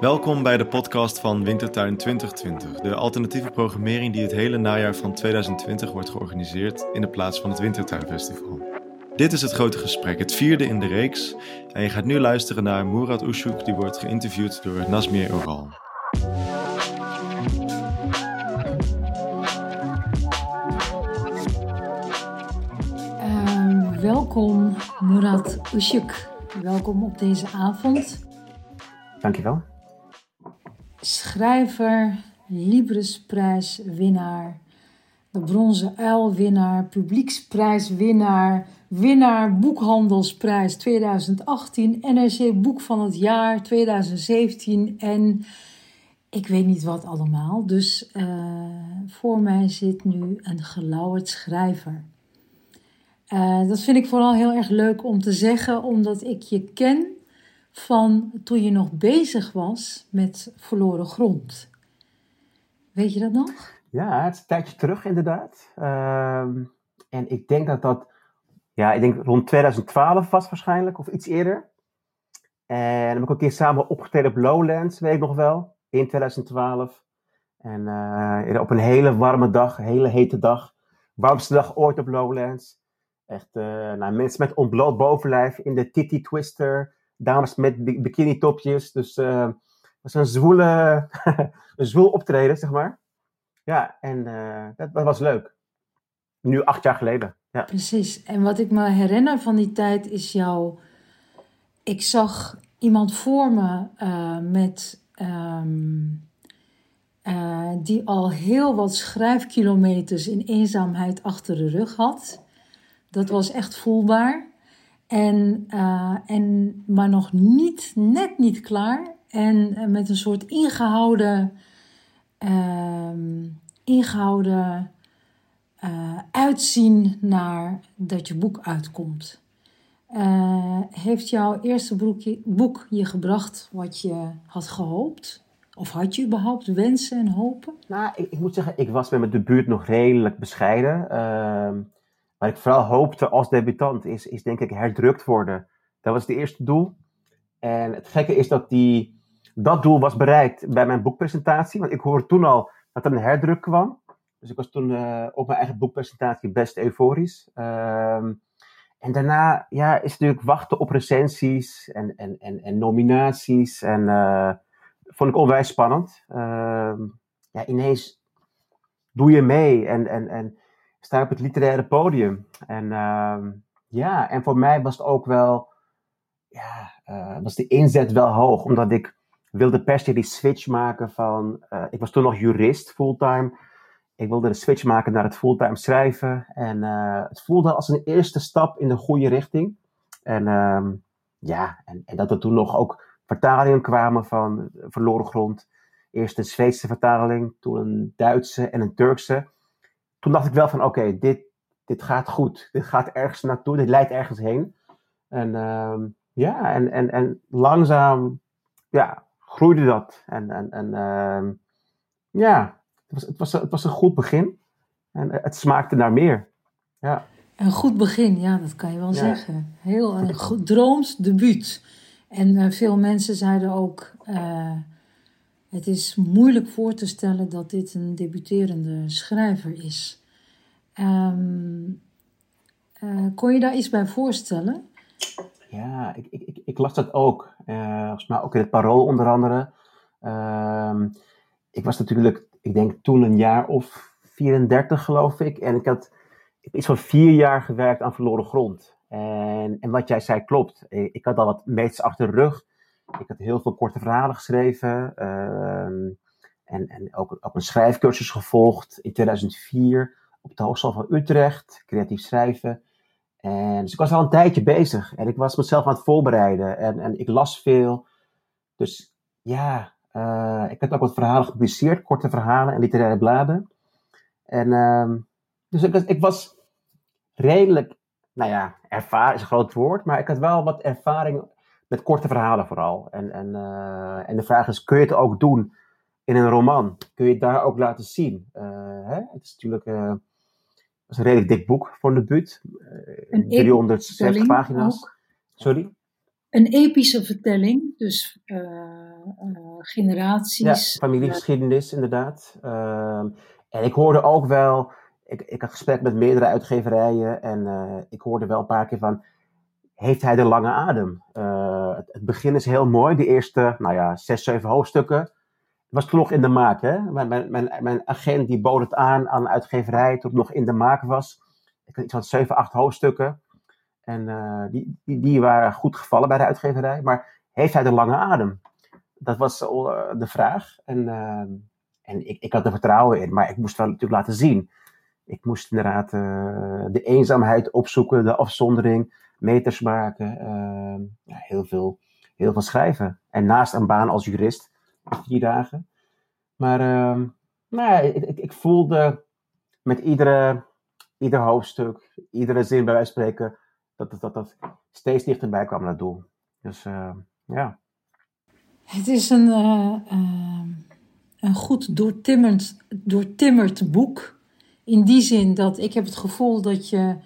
Welkom bij de podcast van Wintertuin 2020, de alternatieve programmering die het hele najaar van 2020 wordt georganiseerd in de plaats van het Wintertuinfestival. Dit is het grote gesprek, het vierde in de reeks, en je gaat nu luisteren naar Murat Ushuk, die wordt geïnterviewd door Nazmier Oral. Uh, welkom Murat Ushuk, welkom op deze avond. Dankjewel schrijver, Libresprijswinnaar, de Bronzen Uilwinnaar, Publieksprijswinnaar, winnaar Boekhandelsprijs 2018, NRC Boek van het Jaar 2017 en ik weet niet wat allemaal. Dus uh, voor mij zit nu een gelauwerd schrijver. Uh, dat vind ik vooral heel erg leuk om te zeggen, omdat ik je ken van toen je nog bezig was met verloren grond. Weet je dat nog? Ja, het is een tijdje terug inderdaad. Ehm, en ik denk dat dat, ja, ik denk rond 2012 was waarschijnlijk, of iets eerder. En dan heb ik ook een keer samen opgetreden op Lowlands, weet ik nog wel, in 2012. En uh, op een hele warme dag, hele hete dag. Warmste dag ooit op Lowlands. Echt, uh, nou, mensen met ontbloot bovenlijf in de Titty Twister dames met bikini topjes. Dus uh, was een zwoele, een zwoel optreden, zeg maar. Ja, en uh, dat, was leuk. Nu acht jaar geleden. Ja. Precies. En wat ik me herinner van die tijd is jouw... Ik zag iemand voor me uh, met... Um, die al heel wat schrijfkilometers in eenzaamheid achter de rug had. Dat was echt voelbaar. En, uh, en, maar nog niet, net niet klaar. En uh, met een soort ingehouden, uh, ingehouden uh, uitzien naar dat je boek uitkomt. Heeft jouw eerste boekje, boek je gebracht wat je had gehoopt? Of had je überhaupt wensen en hopen? Nou, ik, ik moet zeggen, ik was met mijn debuut nog redelijk bescheiden. Waar ik vooral hoopte als debutant is, is denk ik herdrukt worden. Dat was het eerste doel. En het gekke is dat die, dat doel was bereikt bij mijn boekpresentatie. Want ik hoorde toen al dat er een herdruk kwam. Dus ik was toen uh, op mijn eigen boekpresentatie best euforisch. Uh, en daarna ja, is natuurlijk wachten op recensies en, en, en, en nominaties. En uh, vond ik onwijs spannend. Ehm, ja, ineens doe je mee. En, en, en sta op het literaire podium. En uh, ja, en voor mij was het ook wel, ja, uh, was de inzet wel hoog, omdat ik wilde per se die switch maken van, uh, ik was toen nog jurist fulltime. Ik wilde de switch maken naar het fulltime schrijven. En uh, het voelde als een eerste stap in de goede richting. En uh, ja, en, en, dat er toen nog ook vertalingen kwamen van Verloren Grond. Eerst een Zweedse vertaling, toen een Duitse en een Turkse toen dacht ik wel van oké, dit, dit gaat goed. Dit gaat ergens naartoe, dit leidt ergens heen. En uh, ja, en, en, en langzaam ja, groeide dat. En, en, en uh, ja, het was, het, was, het was een goed begin. En het smaakte naar meer. Ja. Een goed begin, ja, dat kan je wel ja. zeggen. Heel een goed, drooms debuut. En uh, veel mensen zeiden ook, uh, het is moeilijk voor te stellen dat dit een debuterende schrijver is. Um, uh, kon je daar iets bij voorstellen? Ja, ik, ik, ik las dat ook. Uh, volgens mij ook in het Parool onder andere. Uh, ik was natuurlijk, ik denk toen een jaar of 34 geloof ik. En ik had iets van vier jaar gewerkt aan verloren grond. En, en wat jij zei klopt. Ik had al wat meters achter de rug. Ik had heel veel korte verhalen geschreven. Uh, en, en ook, ook, een schrijfcursus gevolgd in 2004 op de Hogeschool van Utrecht. Creatief schrijven. En, dus ik was al een tijdje bezig. En ik was mezelf aan het voorbereiden. En, en ik las veel. Dus ja, uh, ik heb ook wat verhalen gepubliceerd. Korte verhalen en literaire bladen. En uh, dus ik, ik was redelijk, nou ja, ervaren is een groot woord. Maar ik had wel wat ervaring met korte verhalen vooral. En, en, uh, en de vraag is, kun je het ook doen in een roman? Kun je het daar ook laten zien? Uh, hè? Het is natuurlijk uh, is een redelijk dik boek voor een debuut. 360 pagina's. Ook. Sorry? een epische vertelling, dus generaties. Ja, familiegeschiedenis inderdaad. En ik hoorde ook wel, ik, ik had gesprek met meerdere uitgeverijen en ik hoorde wel een paar keer van, heeft hij de lange adem? het, het, begin is heel mooi, de eerste, nou ja, zes, zeven hoofdstukken was toen nog in de maak. Hè? Mijn, mijn, mijn, agent die bood het aan aan de uitgeverij toen het nog in de maak was. Ik had iets van 7, 8 hoofdstukken. En uh, die, die, die, waren goed gevallen bij de uitgeverij. Maar heeft hij de lange adem? Dat was uh, de vraag. En, en ik, ik had er vertrouwen in. Maar ik moest wel natuurlijk laten zien. Ik moest inderdaad de eenzaamheid opzoeken, de afzondering, meters maken. Ja, heel, veel, heel veel schrijven. En naast een baan als jurist vier dagen. Maar uh, nou ja, ik, ik, voelde met iedere, ieder hoofdstuk, iedere zin bij wijze spreken, dat dat, dat, dat steeds dichterbij kwam naar het doel. Dus uh, ja. Het is een, uh, een goed doortimmerd, doortimmerd boek. In die zin dat ik heb het gevoel dat je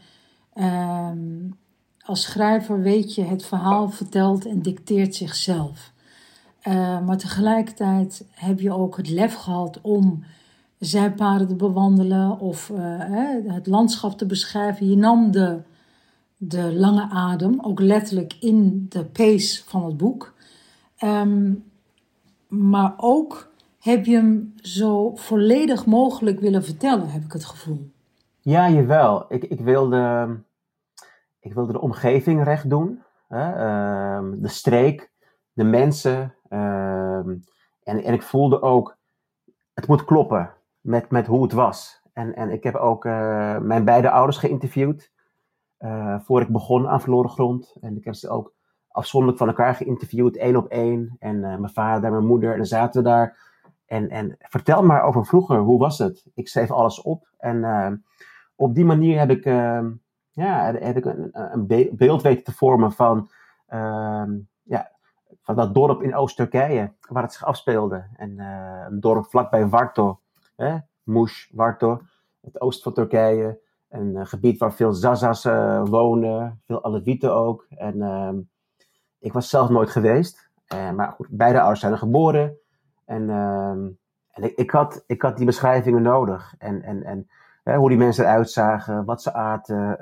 ehm, als schrijver weet je het verhaal vertelt en dicteert zichzelf. Uh, maar tegelijkertijd heb je ook het lef gehad om zijpaden te bewandelen of uh, het landschap te beschrijven. Je nam de, de lange adem, ook letterlijk in de pace van het boek. Um, maar ook heb je hem zo volledig mogelijk willen vertellen, heb ik het gevoel. Ja, jawel. Ik, ik, wilde, ik wilde de omgeving recht doen. Hè? Uh, de streek, de mensen, Ehm, en, en ik voelde ook, het moet kloppen met, met hoe het was. En, en ik heb ook uh, mijn beide ouders geïnterviewd. Uh, voor ik begon aan Verloren Grond. En ik heb ze ook afzonderlijk van elkaar geïnterviewd, één op één. En uh, mijn vader en mijn moeder. En dan zaten we daar. En, en vertel maar over vroeger, hoe was het? Ik schreef alles op. En op die manier heb ik, ehm, ja, heb ik een, een beeld weten te vormen van ehm, ja, van dat dorp in Oost-Turkije, waar het zich afspeelde. En uh, een dorp vlakbij Varto, hè? Mush, Varto, het oosten van Turkije. Een uh, gebied waar veel Zazas uh, wonen, veel Alevieten ook. En ehm, ik was zelf nooit geweest. maar goed, beide ouders zijn geboren. En, ehm, en ik, ik, had, ik had die beschrijvingen nodig. En, en, en hoe die mensen eruit zagen, wat ze aten,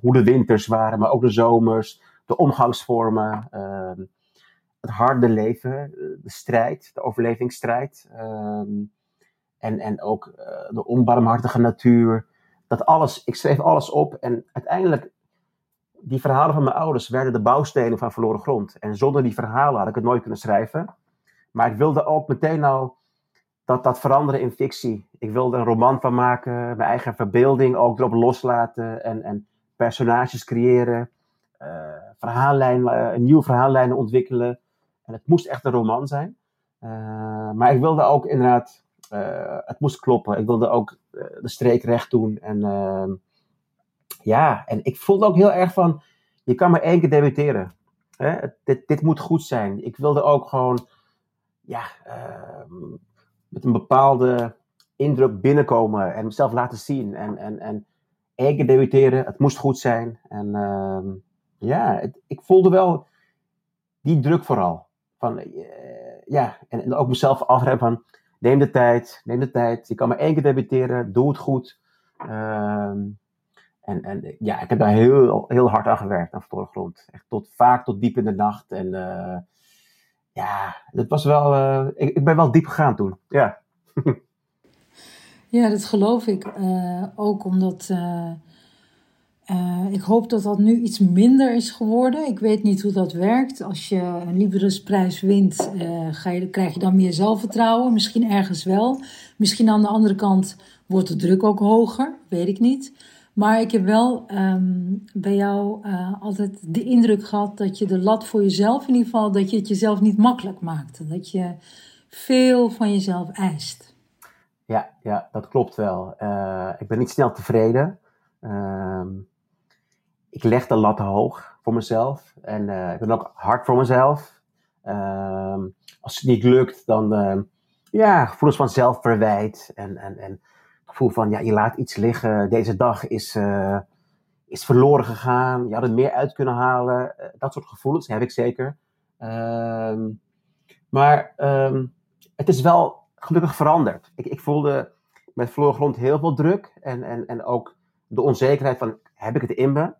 hoe de winters waren, maar ook de zomers, de omgangsvormen. Ehm, het harde leven, de strijd, de overlevingsstrijd. Ehm, en, en ook uh, de onbarmhartige natuur. Dat alles, ik schreef alles op en uiteindelijk, die verhalen van mijn ouders werden de bouwstenen van verloren grond. En zonder die verhalen had ik het nooit kunnen schrijven. Maar ik wilde ook meteen al dat dat veranderen in fictie. Ik wilde een roman van maken, mijn eigen verbeelding ook erop loslaten en, en personages creëren. Uh, verhaallijnen, een nieuwe verhaallijnen ontwikkelen. En het moest echt een roman zijn. Uh, maar ik wilde ook inderdaad, het moest kloppen. Ik wilde ook de streek recht doen. En ehm, ja, en ik voelde ook heel erg van, je kan maar één keer debuteren. Hè? Dit, dit moet goed zijn. Ik wilde ook gewoon, ja, ehm, met een bepaalde indruk binnenkomen en mezelf laten zien. En, en, en keer debuteren, het moest goed zijn. En ehm, ja, ik voelde wel die druk vooral van, uh, ja, en, ook mezelf afremmen van, neem de tijd, neem de tijd. Je kan maar één keer debuteren, doe het goed. Ehm, en, en ja, ik heb daar heel, heel hard aan gewerkt, aan Grond. Echt tot, vaak tot diep in de nacht. En uh, ja, het was wel, uh, ik, ik, ben wel diep gegaan toen, ja. ja, dat geloof ik. ook omdat uh, ik hoop dat dat nu iets minder is geworden. Ik weet niet hoe dat werkt. Als je een Librisprijs wint, ga je, krijg je dan meer zelfvertrouwen. Misschien ergens wel. Misschien aan de andere kant wordt de druk ook hoger. Weet ik niet. Maar ik heb wel um, bij jou uh, altijd de indruk gehad dat je de lat voor jezelf, in ieder geval, dat je het jezelf niet makkelijk maakte. Dat je veel van jezelf eist. Ja, ja dat klopt wel. ik ben niet snel tevreden. Ehm, ik leg de lat hoog voor mezelf. En uh, ik ben ook hard voor mezelf. Uh, als het niet lukt, dan ja, gevoelens van zelfverwijt. En, en, en gevoel van, ja, je laat iets liggen. Deze dag is, uh, is verloren gegaan. Je had er meer uit kunnen halen. dat soort gevoelens heb ik zeker. Ehm, maar ehm, het is wel gelukkig veranderd. Ik, ik voelde met verloren grond heel veel druk. En, en, en ook de onzekerheid van, heb ik het in me?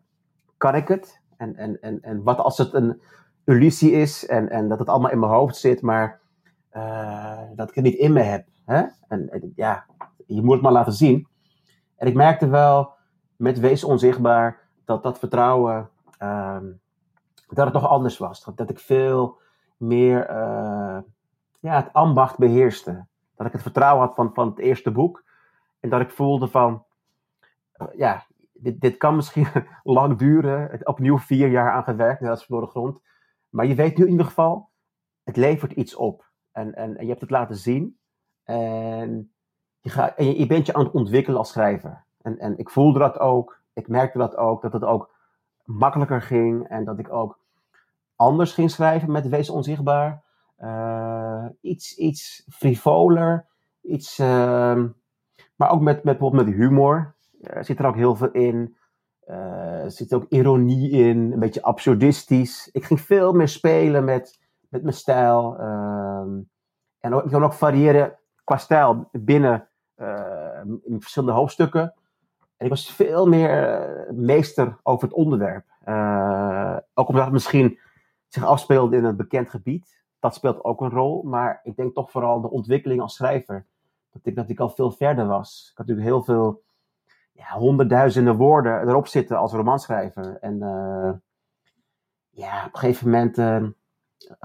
Kan ik het? En, en, en, en wat als het een illusie is en, en dat het allemaal in mijn hoofd zit, maar uh, dat ik het niet in me heb. Hè? En, ja, je moet het maar laten zien. En ik merkte wel met Wees Onzichtbaar dat dat vertrouwen, uh, dat het toch anders was. Dat, ik veel meer uh, ja, het ambacht beheerste. Dat ik het vertrouwen had van, van het eerste boek. En dat ik voelde van, uh, ja, dit, dit kan misschien lang duren. Het opnieuw vier jaar aan gewerkt, net als verloren grond. Maar je weet nu in ieder geval, het levert iets op. En, en, en je hebt het laten zien. En, je, je, je, bent je aan het ontwikkelen als schrijver. En, en ik voelde dat ook. Ik merkte dat ook. Dat het ook makkelijker ging. En dat ik ook anders ging schrijven met Wees Onzichtbaar. Uh, iets, iets frivoler. Iets, uh, maar ook met, met, bijvoorbeeld met humor. Er zit er ook heel veel in. Uh, er zit ook ironie in, een beetje absurdistisch. Ik ging veel meer spelen met, met mijn stijl. Uh, en ook, ik kan ook variëren qua stijl binnen in verschillende hoofdstukken. En ik was veel meer meester over het onderwerp. ook omdat het misschien zich afspeelde in een bekend gebied. Dat speelt ook een rol. Maar ik denk toch vooral de ontwikkeling als schrijver. Dat ik, dat ik al veel verder was. Ik had natuurlijk heel veel ja, honderdduizenden woorden erop zitten als romanschrijver. En ja, op een gegeven moment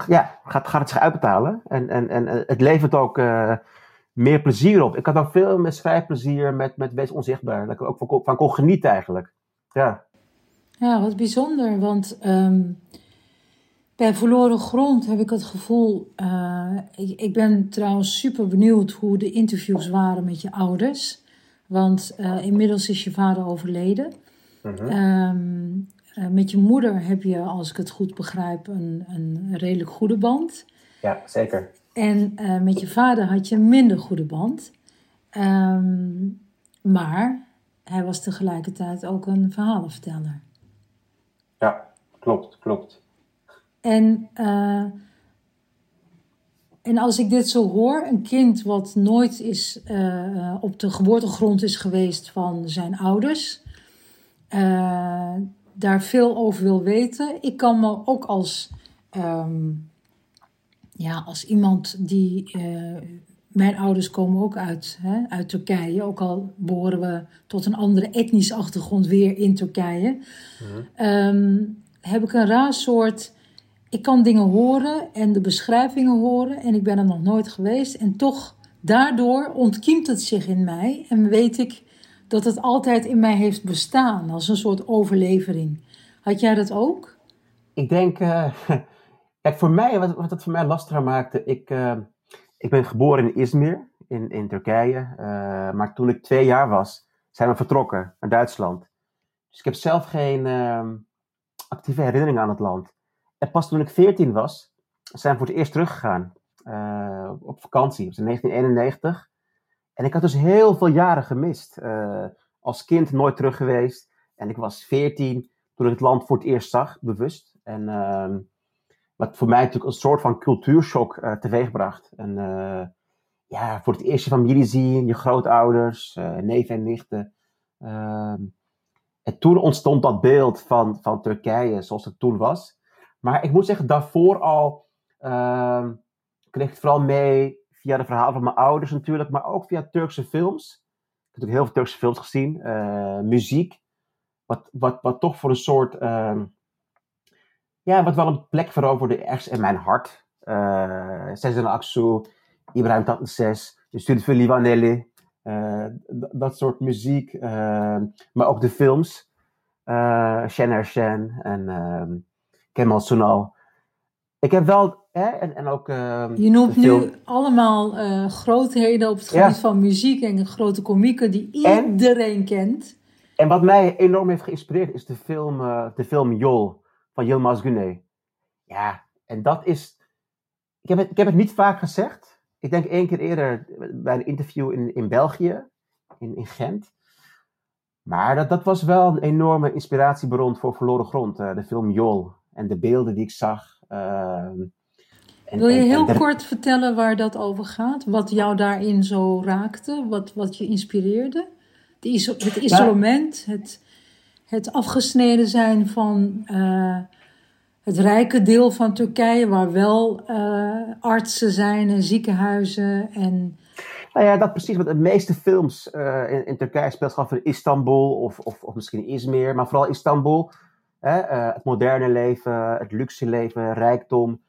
ja, gaat, gaat het zich uitbetalen. En, en, en het levert ook meer plezier op. Ik had ook veel meer schrijfplezier met, met Wees Onzichtbaar. Dat ik ook van, van kon genieten eigenlijk. Ja, ja wat bijzonder. Want um, bij Verloren Grond heb ik het gevoel... ik, ik ben trouwens super benieuwd hoe de interviews waren met je ouders... Want uh, inmiddels is je vader overleden. Uh-huh. Um, uh, met je moeder heb je, als ik het goed begrijp, een, een redelijk goede band. Ja, zeker. En uh, met je vader had je een minder goede band. Um, maar hij was tegelijkertijd ook een verhalenverteller. Ja, klopt, klopt. En en als ik dit zo hoor, een kind wat nooit is, uh, op de geboortegrond is geweest van zijn ouders, uh, daar veel over wil weten. Ik kan me ook als, um, ja, als iemand die. Uh, mijn ouders komen ook uit, hè, uit Turkije, ook al behoren we tot een andere etnische achtergrond weer in Turkije. Um, heb ik een raar soort ik kan dingen horen en de beschrijvingen horen en ik ben er nog nooit geweest. En toch, daardoor ontkiemt het zich in mij en weet ik dat het altijd in mij heeft bestaan als een soort overlevering. Had jij dat ook? Ik denk, uh, kijk, voor mij, wat, wat het voor mij lastiger maakte, ik, uh, ik ben geboren in Izmir, in, in Turkije. Uh, maar toen ik twee jaar was, zijn we vertrokken naar Duitsland. Dus ik heb zelf geen ehm, actieve herinnering aan het land. En pas toen ik 14 was, zijn we voor het eerst teruggegaan. Uh, op vakantie, was in 1991. En ik had dus heel veel jaren gemist. Als kind nooit terug geweest. En ik was 14 toen ik het land voor het eerst zag, bewust. En uh, wat voor mij natuurlijk een soort van cultuurshock uh, teweegbracht. En ja, voor het eerst je familie zien, je grootouders, neven en nichten. Ehm, en toen ontstond dat beeld van, van Turkije zoals het toen was. Maar ik moet zeggen, daarvoor al uh, kreeg ik het vooral mee via de verhalen van mijn ouders natuurlijk, maar ook via Turkse films. Ik heb natuurlijk heel veel Turkse films gezien, uh, muziek, wat, wat, wat toch voor een soort, uh, ja, wat wel een plek veroverde ergens in mijn hart. Uh, Sezen Aksu, Ibrahim Tatlıses, de studie van Livaneli, uh, dat soort muziek, ehm, maar ook de films. Uh, Shen en ehm, Kemal Sunal. Ik heb wel, hè, en, en ook... Uh, je noemt nu allemaal grootheden op het gebied van muziek en grote komieken die iedereen kent. En wat mij enorm heeft geïnspireerd is de film, de film Jol van Yilmaz Güney. Ja, en dat is... Ik heb, het, ik heb het niet vaak gezegd. Ik denk één keer eerder bij een interview in, in België, in, in Gent. Maar dat, dat was wel een enorme inspiratiebron voor Verloren Grond, de film Jol. En de beelden die ik zag. Ehm, en, Wil je heel kort vertellen waar dat over gaat? Wat jou daarin zo raakte? Wat, wat je inspireerde? het isolement, het, het afgesneden zijn van uh, het rijke deel van Turkije, waar wel uh, artsen zijn en ziekenhuizen en... Nou ja, dat precies. Want de meeste films uh, in, Turkije speelt gewoon in Istanbul of, of, of misschien Izmir, maar vooral Istanbul. Hè, het moderne leven, het luxe leven, rijkdom.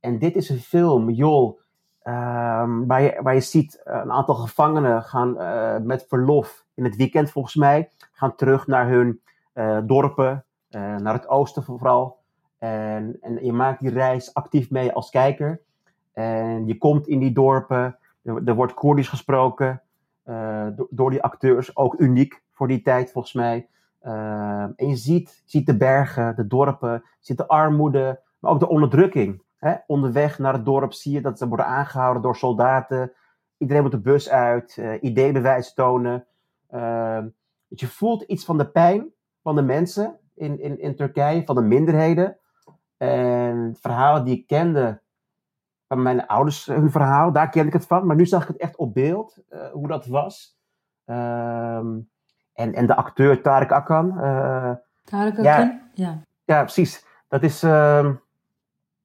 En dit is een film, Jol, um, waar, je, waar je ziet een aantal gevangenen gaan met verlof in het weekend volgens mij, gaan terug naar hun dorpen, uh, naar het oosten vooral. En, en je maakt die reis actief mee als kijker. En je komt in die dorpen, er, wordt Koerdisch gesproken uh, door die acteurs, ook uniek voor die tijd volgens mij. en je ziet, ziet de bergen, de dorpen, ziet de armoede, maar ook de onderdrukking. Hè? Onderweg naar het dorp zie je dat ze worden aangehouden door soldaten. Iedereen moet de bus uit, uh, ideebewijs tonen. Je voelt iets van de pijn van de mensen in, in, in Turkije, van de minderheden. En verhalen die ik kende van mijn ouders, hun verhaal, daar kende ik het van. Maar nu zag ik het echt op beeld, uh, hoe dat was. Ehm, en, en de acteur Tarek Akan. Uh, Tarek Akan, ja, ja. Ja, precies. Dat is uh,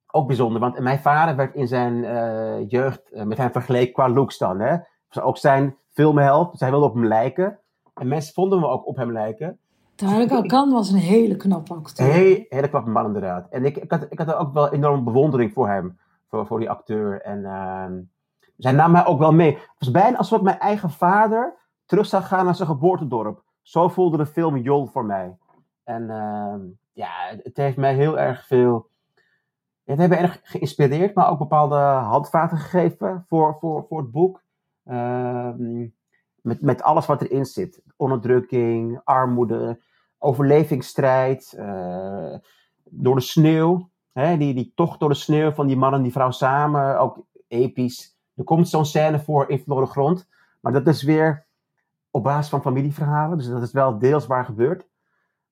ook bijzonder. Want mijn vader werd in zijn uh, jeugd met hem vergeleken qua looks dan. Hè? Dus ook zijn filmheld. Dus hij wilde op hem lijken. En mensen vonden me ook op hem lijken. Tarek Alkan was een hele knappe acteur. Een hele, knappe man inderdaad. En ik, ik, had, ik had ook wel enorm bewondering voor hem. Voor, voor die acteur. En uh, zij nam mij ook wel mee. Het was bijna alsof mijn eigen vader terug zou gaan naar zijn geboortedorp. Zo voelde de film Jol voor mij. En uh, ja, het heeft mij heel erg veel... Het heeft me erg geïnspireerd, maar ook bepaalde handvaten gegeven voor, voor, voor het boek. Uh, met, met alles wat erin zit. Onderdrukking, armoede, overlevingsstrijd, uh, door de sneeuw. Hè, die, die tocht door de sneeuw van die man en die vrouw samen, ook episch. Er komt zo'n scène voor in Verloren Grond, maar dat is weer op basis van familieverhalen. Dus dat is wel deels waar gebeurd.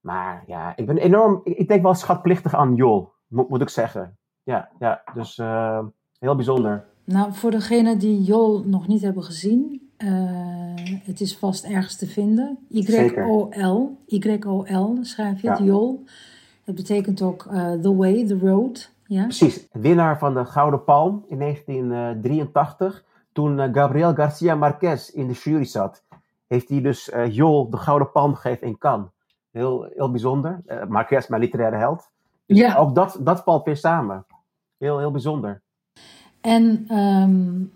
Maar ja, ik ben enorm, ik, denk wel schatplichtig aan Jol, moet, moet ik zeggen. Ja, ja dus uh, heel bijzonder. Nou, voor degenen die Jol nog niet hebben gezien, het is vast ergens te vinden. Y-O-L. Y-O-L schrijf je het, Jol. Dat betekent ook uh, The Way, The Road. Ja? Precies. Winnaar van de Gouden Palm in 1983. Toen uh, Gabriel Garcia Marquez in de jury zat, heeft hij dus Jol de Gouden Palm gegeven in Cannes. Heel, heel bijzonder. Marquez, mijn literaire held. Dus ja. ook dat, dat valt weer samen. Heel, heel bijzonder. En um,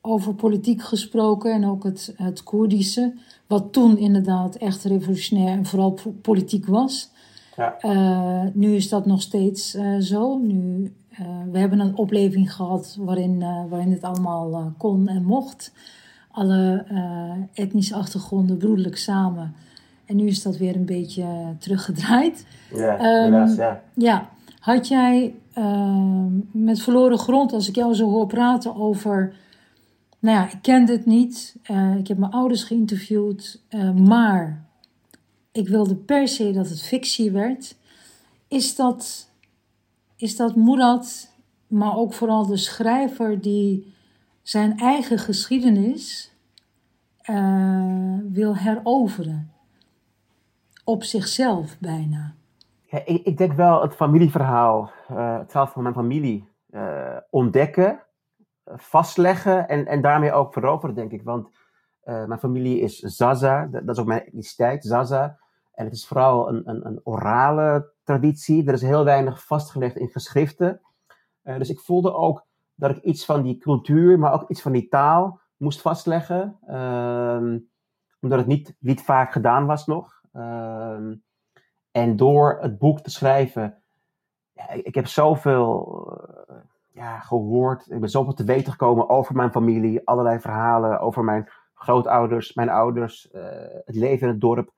over politiek gesproken en ook het, het Koerdische, wat toen inderdaad echt revolutionair en vooral politiek was. Ja. Uh, nu is dat nog steeds uh, zo. Nu, uh, we hebben een opleving gehad waarin, waarin het allemaal kon en mocht. Alle etnische achtergronden broederlijk samen. En nu is dat weer een beetje teruggedraaid. Ja, um, ja. ja. Had jij ehm, met verloren grond, als ik jou zo hoor praten over nou ja, ik kende het niet. Uh, ik heb mijn ouders geïnterviewd. Uh, maar ik wilde per se dat het fictie werd. Is dat, is dat Murat, maar ook vooral de schrijver die zijn eigen geschiedenis uh, wil heroveren? Op zichzelf bijna. Ja, ik, ik, denk wel het familieverhaal, het verhaal van mijn familie ontdekken vastleggen en, en daarmee ook veroveren, denk ik. Want uh, mijn familie is Zaza, dat, is ook mijn etniciteit, Zaza. En het is vooral een, een, een orale traditie. Er is heel weinig vastgelegd in geschriften. Uh, dus ik voelde ook dat ik iets van die cultuur, maar ook iets van die taal moest vastleggen. Uh, omdat het niet, niet vaak gedaan was nog. Ehm, en door het boek te schrijven, ja, ik, ik heb zoveel ja, gehoord. Ik ben zoveel te weten gekomen over mijn familie. Allerlei verhalen over mijn grootouders, mijn ouders, uh, het leven in het dorp.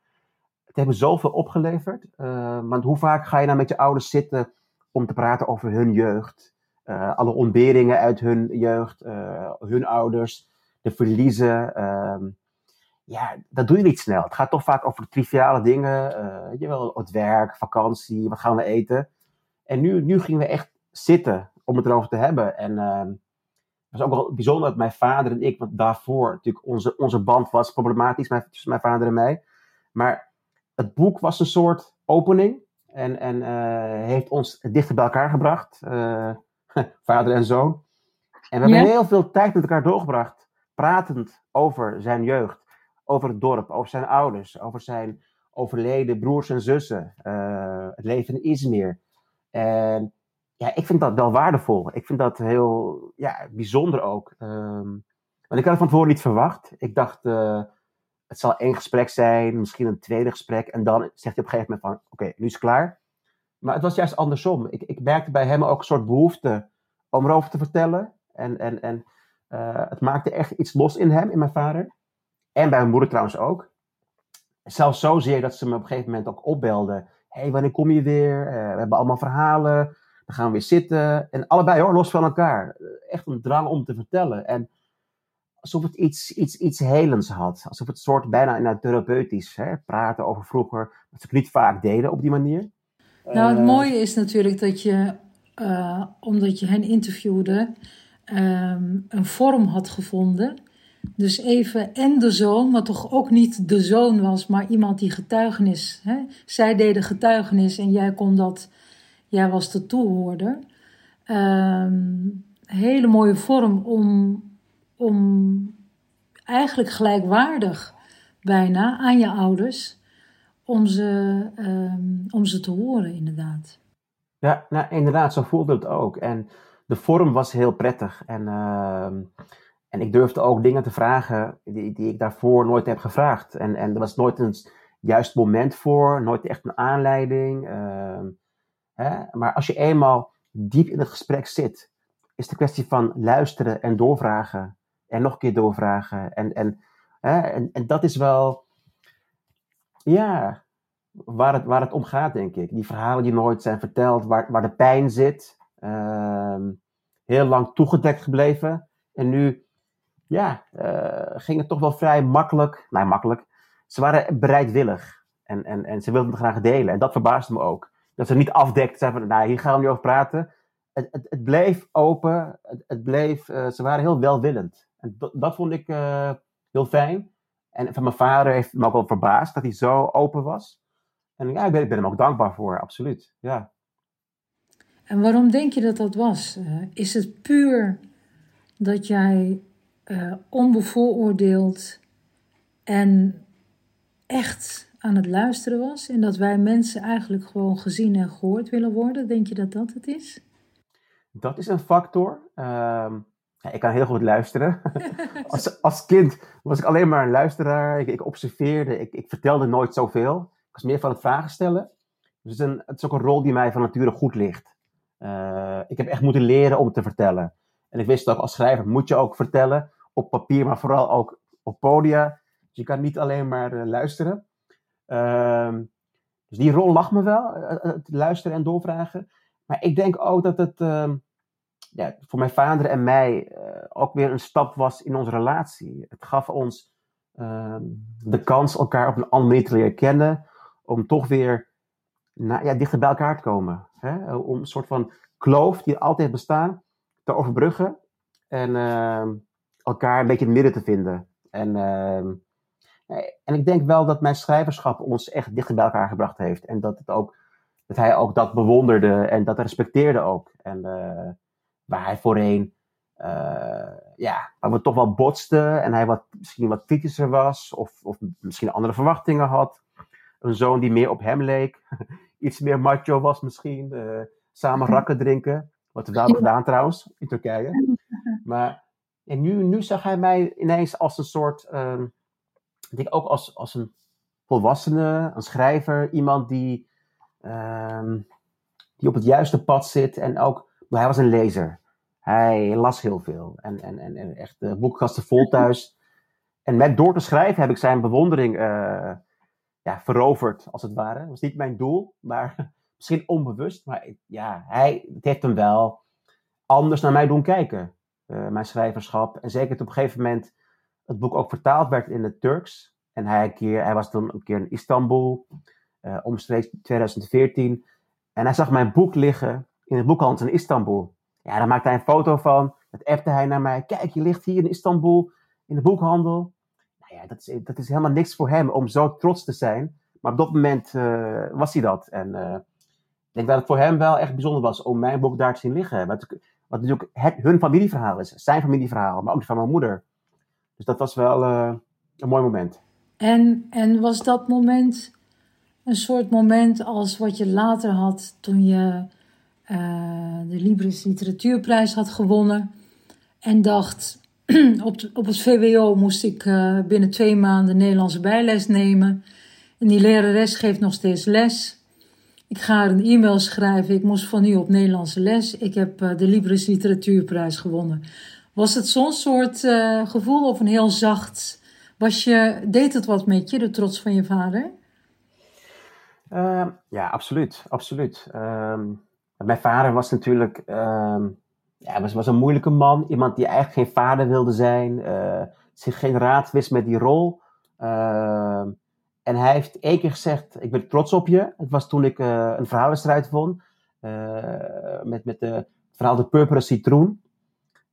Het heeft me zoveel opgeleverd. Uh, want hoe vaak ga je nou met je ouders zitten om te praten over hun jeugd? Uh, alle ontberingen uit hun jeugd, hun ouders, de verliezen. Ehm, ja, dat doe je niet snel. Het gaat toch vaak over triviale dingen. Je wel, het werk, vakantie, wat gaan we eten. En nu, nu gingen we echt zitten om het erover te hebben. En uh, het was ook wel bijzonder dat mijn vader en ik, want daarvoor natuurlijk onze, onze band was problematisch tussen mijn vader en mij. Maar het boek was een soort opening en, en uh, heeft ons dichter bij elkaar gebracht, uh, vader en zoon. En we hebben heel veel tijd met elkaar doorgebracht, pratend over zijn jeugd, over het dorp, over zijn ouders, over zijn overleden broers en zussen, uh, het leven in Izmir. En ja, ik vind dat wel waardevol. Ik vind dat heel ja, bijzonder ook. Um, want ik had het van tevoren niet verwacht. Ik dacht, uh, het zal één gesprek zijn, misschien een tweede gesprek. En dan zegt hij op een gegeven moment van, oké, nu is het klaar. Maar het was juist andersom. Ik, ik merkte bij hem ook een soort behoefte om erover te vertellen. En, en, en uh, het maakte echt iets los in hem, in mijn vader. En bij mijn moeder trouwens ook. Zelfs zozeer dat ze me op een gegeven moment ook opbelde. Hé, hey, wanneer kom je weer? Uh, we hebben allemaal verhalen. Dan gaan we weer zitten. En allebei hoor, los van elkaar. Echt een drang om te vertellen. En alsof het iets, iets, iets helends had. Alsof het soort bijna nou, therapeutisch. Hè? Praten over vroeger. Dat ze het niet vaak deden op die manier. Nou, het uh, mooie is natuurlijk dat je, uh, omdat je hen interviewde, um, een vorm had gevonden. Dus even en de zoon, wat toch ook niet de zoon was, maar iemand die getuigenis. Hè? Zij deden getuigenis en jij kon dat, jij was de toehoorder. Um, hele mooie vorm om, om eigenlijk gelijkwaardig bijna aan je ouders, om ze, um, om ze te horen inderdaad. Ja, nou, inderdaad, zo voelde het ook. En de vorm was heel prettig. En, uh, en ik durfde ook dingen te vragen die, die ik daarvoor nooit heb gevraagd. En, en er was nooit een juist moment voor, nooit echt een aanleiding. Hè? Maar als je eenmaal diep in het gesprek zit, is de kwestie van luisteren en doorvragen. En nog een keer doorvragen. En, en, hè? en, en dat is wel, ja, waar het, waar het om gaat, denk ik. Die verhalen die nooit zijn verteld, waar, waar de pijn zit. Uh, heel lang toegedekt gebleven. En nu, ja, uh, ging het toch wel vrij makkelijk. Nou, makkelijk. Ze waren bereidwillig. En, en, en ze wilden het graag delen. En dat verbaasde me ook. Dat ze niet afdekten, zeiden van, nou, hier gaan we niet over praten. Het, het, het bleef open. Het, het bleef, uh, ze waren heel welwillend. En dat, vond ik uh, heel fijn. En van mijn vader heeft me ook wel verbaasd dat hij zo open was. En ja, ik ben, hem ook dankbaar voor, absoluut. Ja. En waarom denk je dat dat was? Uh, is het puur dat jij uh, onbevooroordeeld en echt aan het luisteren was? En dat wij mensen eigenlijk gewoon gezien en gehoord willen worden? Denk je dat dat het is? Dat is een factor. Ja, ik kan heel goed luisteren. als, als kind was ik alleen maar een luisteraar. Ik, ik observeerde, ik, ik vertelde nooit zoveel. Ik was meer van het vragen stellen. Dus het is, een, het is ook een rol die mij van nature goed ligt. Uh, ik heb echt moeten leren om te vertellen. En ik wist ook als schrijver moet je ook vertellen. Op papier, maar vooral ook op podia. Dus je kan niet alleen maar uh, luisteren. Uh, dus die rol lag me wel. Het luisteren en doorvragen. Maar ik denk ook dat het ehm, ja, voor mijn vader en mij eh, ook weer een stap was in onze relatie. Het gaf ons ehm, de kans elkaar op een andere manier te leren kennen. Om toch weer ja, dichter bij elkaar te komen. Hè? Om een soort van kloof die altijd bestaan te overbruggen. En elkaar een beetje in het midden te vinden. En, en ik denk wel dat mijn schrijverschap ons echt dichter bij elkaar gebracht heeft. En dat, het ook, dat hij ook dat bewonderde en dat respecteerde ook. En uh, waar hij voorheen, uh, ja, waar we toch wel botsten. En hij wat, misschien wat kritischer was. Of, of misschien andere verwachtingen had. Een zoon die meer op hem leek iets meer macho was misschien. Uh, samen rakken drinken. Wat we hebben gedaan trouwens, in Turkije. Maar en nu, nu zag hij mij ineens als een soort, uh, ik denk ook als, als een volwassene, een schrijver. Iemand die, uh, die op het juiste pad zit. En ook, hij was een lezer. Hij las heel veel. En, en, en, en echt de boekkasten vol thuis. En met door te schrijven heb ik zijn bewondering uh, ja, veroverd, als het ware. Dat was niet mijn doel, maar misschien onbewust. Maar ja, hij, het heeft hem wel anders naar mij doen kijken. Uh, mijn schrijverschap. En zeker op een gegeven moment het boek ook vertaald werd in het Turks. En hij, een keer, hij was toen een keer in Istanbul, uh, omstreeks 2014. En hij zag mijn boek liggen in het boekhandel in Istanbul. Ja, daar maakte hij een foto van. Dat appte hij naar mij. Kijk, je ligt hier in Istanbul in de boekhandel. Nou ja, dat is, dat is helemaal niks voor hem om zo trots te zijn. Maar op dat moment uh, was hij dat. En uh, ik denk dat het voor hem wel echt bijzonder was om mijn boek daar te zien liggen. Wat, wat natuurlijk hun familieverhaal is. Zijn familieverhaal, maar ook van mijn moeder. Dus dat was wel uh, een mooi moment. En, en was dat moment een soort moment als wat je later had toen je de Libris Literatuurprijs had gewonnen en dacht, op, op het VWO moest ik uh, binnen twee maanden Nederlandse bijles nemen. En die lerares geeft nog steeds les. Ik ga haar een e-mail schrijven. Ik moest van nu op Nederlandse les. Ik heb de Libris Literatuurprijs gewonnen. Was het zo'n soort uh, gevoel of een heel zacht? Was je, deed het wat met je, de trots van je vader? Uh, ja, absoluut. absoluut. Ehm, mijn vader was natuurlijk ehm, ja, was, was een moeilijke man. Iemand die eigenlijk geen vader wilde zijn. Uh, zich geen raad wist met die rol. En hij heeft één keer gezegd, ik ben trots op je. Het was toen ik uh, een verhalenstrijd won. met met de, het verhaal De Purperen Citroen.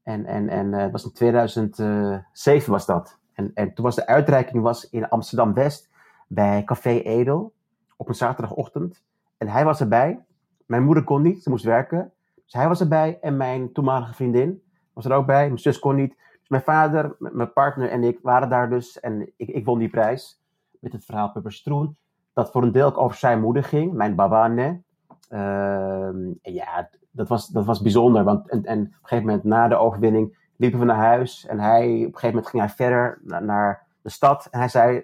En, en, en het was in 2007 was dat. En, en toen was de uitreiking was in Amsterdam-West bij Café Edel. Op een zaterdagochtend. En hij was erbij. Mijn moeder kon niet, ze moest werken. Dus hij was erbij en mijn toenmalige vriendin was er ook bij. Mijn zus kon niet. Dus mijn vader, mijn partner en ik waren daar dus. En ik, ik won die prijs met het verhaal Pupper Stroen. Dat voor een deel ook over zijn moeder ging, mijn babane. Uh, en ja, dat was, dat was bijzonder. Want en, en op een gegeven moment na de overwinning liepen we naar huis. En hij, op een gegeven moment ging hij verder naar, naar de stad. En hij zei,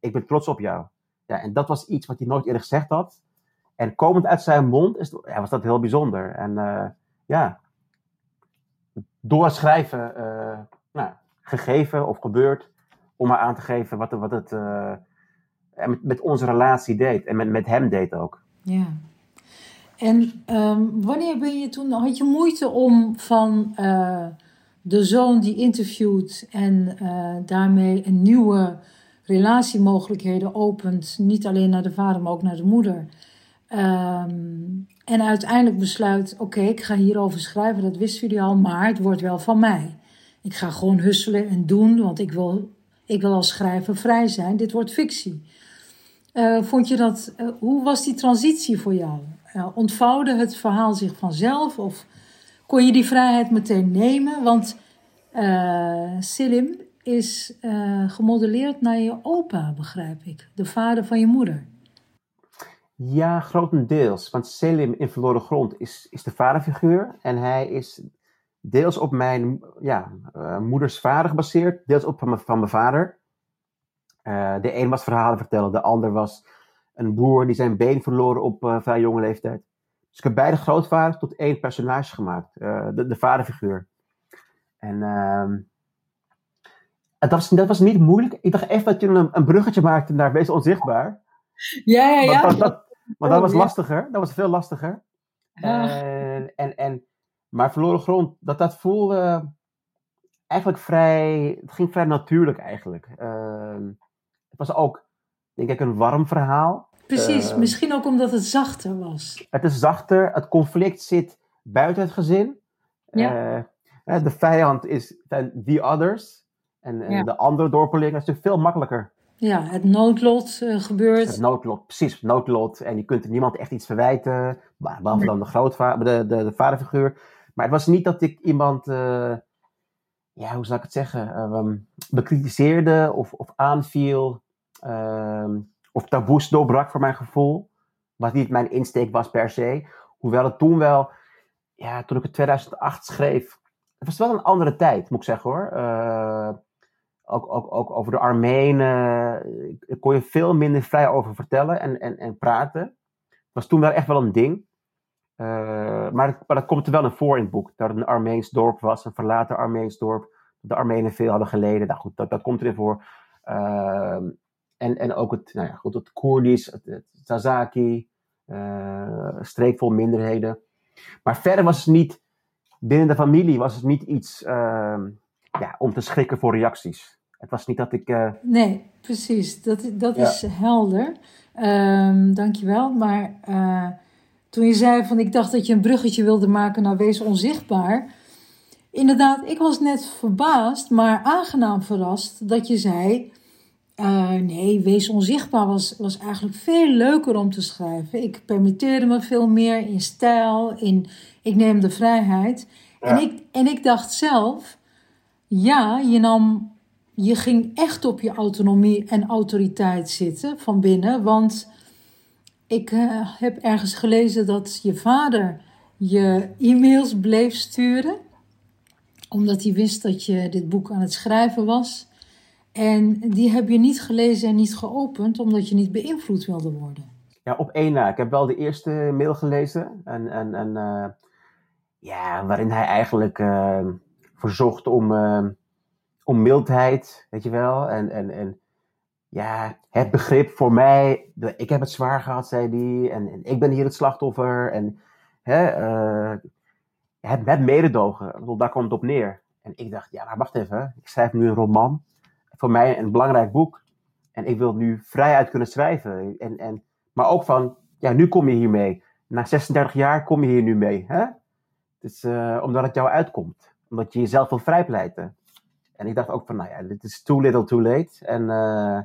ik ben trots op jou. Ja, en dat was iets wat hij nooit eerder gezegd had. En komend uit zijn mond is, ja, was dat heel bijzonder. En uh, ja, door schrijven, uh, nou, gegeven of gebeurd, om maar aan te geven wat, wat het uh, met, met, onze relatie deed. En met, met hem deed ook. Ja. En um, wanneer ben je toen, had je moeite om van de zoon die interviewt en daarmee een nieuwe relatiemogelijkheden opent, niet alleen naar de vader, maar ook naar de moeder Um, en uiteindelijk besluit, oké, ik ga hierover schrijven, dat wisten jullie al, maar het wordt wel van mij. Ik ga gewoon husselen en doen, want ik wil, ik wil als schrijver vrij zijn. Dit wordt fictie. Uh, vond je dat, hoe was die transitie voor jou? Uh, ontvouwde het verhaal zich vanzelf of kon je die vrijheid meteen nemen? Want Selim is gemodelleerd naar je opa, begrijp ik, de vader van je moeder. Ja, grotendeels. Want Selim in Verloren Grond is, is de vaderfiguur. En hij is deels op mijn ja, uh, moeders vader gebaseerd, deels op van mijn, van mijn vader. Uh, de een was verhalen vertellen, de ander was een boer die zijn been verloren op uh, vrij jonge leeftijd. Dus ik heb beide grootvaders tot één personage gemaakt, de, de vaderfiguur. En ehm, dat, was, dat was niet moeilijk. Ik dacht even dat je een, een bruggetje maakte naar Wees Onzichtbaar. Ja, ja, ja. Maar dat was lastiger. Dat was veel lastiger. En, en, en, maar verloren grond, dat, dat voelde eigenlijk vrij. Het ging vrij natuurlijk eigenlijk. Uh, het was ook, denk ik, een warm verhaal. Precies, uh, misschien ook omdat het zachter was. Het is zachter. Het conflict zit buiten het gezin. Ja. Uh, de vijand is the others. En, en ja. de andere dorpeling is natuurlijk veel makkelijker ja, het noodlot uh, gebeurt. Het noodlot, precies, het noodlot. En je kunt niemand echt iets verwijten, behalve dan de, grootvader, de, de, de vaderfiguur. Maar het was niet dat ik iemand, uh, ja, hoe zou ik het zeggen, um, bekritiseerde of, of aanviel. Um, of taboes doorbrak voor mijn gevoel. Wat niet mijn insteek was per se. Hoewel het toen wel, ja, toen ik het 2008 schreef, het was wel een andere tijd, moet ik zeggen hoor. Uh, ook, ook, ook over de Armenen kon je veel minder vrij over vertellen en, en, en praten. Het was toen wel echt wel een ding. Uh, maar, dat komt er wel naar voor in het boek. Dat het een Armeens dorp was, een verlaten Armeens dorp. Dat de Armenen veel hadden geleden. Nou goed, dat, dat komt erin voor. En, en ook het, nou ja, goed, het Koerdisch, het, het Zazaki, uh, streek vol minderheden. Maar verder was het niet, binnen de familie was het niet iets ja, om te schrikken voor reacties. Het was niet dat ik. Uh... Nee, precies. Dat, dat is helder. Um, dankjewel. Maar uh, toen je zei van ik dacht dat je een bruggetje wilde maken naar Wees Onzichtbaar. Inderdaad, ik was net verbaasd, maar aangenaam verrast dat je zei. Uh, nee, Wees Onzichtbaar was, was eigenlijk veel leuker om te schrijven. Ik permitteerde me veel meer in stijl, in ik neem de vrijheid. En, ik, en ik dacht zelf, ja, je nam je ging echt op je autonomie en autoriteit zitten van binnen. Want ik uh, heb ergens gelezen dat je vader je e-mails bleef sturen. Omdat hij wist dat je dit boek aan het schrijven was. En die heb je niet gelezen en niet geopend, omdat je niet beïnvloed wilde worden. Ja, op één na. Ik heb wel de eerste mail gelezen. En, en, en uh, ja, waarin hij eigenlijk uh, verzocht om om mildheid, weet je wel. En, en, en ja, het begrip voor mij. ik heb het zwaar gehad, zei hij. En, ik ben hier het slachtoffer. En hè, het, het mededogen, daar komt het op neer. En ik dacht, ja, wacht even. Ik schrijf nu een roman. Voor mij een belangrijk boek. En ik wil nu vrijuit kunnen schrijven. En, en, maar ook van, ja, nu kom je hiermee. Na 36 jaar kom je hier nu mee. Hè? Dus, uh, omdat het jou uitkomt. Omdat je jezelf wil vrijpleiten. En ik dacht ook van, nou ja, dit is too little too late. En, uh,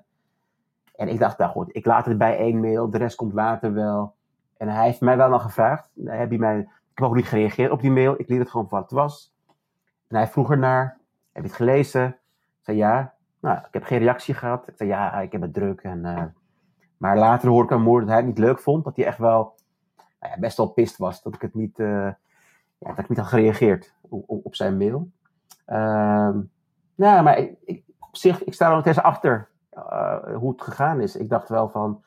en ik dacht, nou goed, ik laat het bij één mail, de rest komt later wel. En hij heeft mij wel nog gevraagd. Heb je mij, ik heb ook niet gereageerd op die mail. Ik liet het gewoon voor wat het was. En hij vroeg ernaar, heb je het gelezen? Ik zei ja. Nou, ik heb geen reactie gehad. Ik zei ja, ik heb het druk. En, uh, maar later hoorde ik aan moord dat hij het niet leuk vond. Dat hij echt wel nou ja, best wel pist was dat ik het niet, uh, ja, dat ik niet had gereageerd op, zijn mail. Uh, ja, maar ik, ik, op zich, ik sta er nog steeds achter uh, hoe het gegaan is. Ik dacht wel van,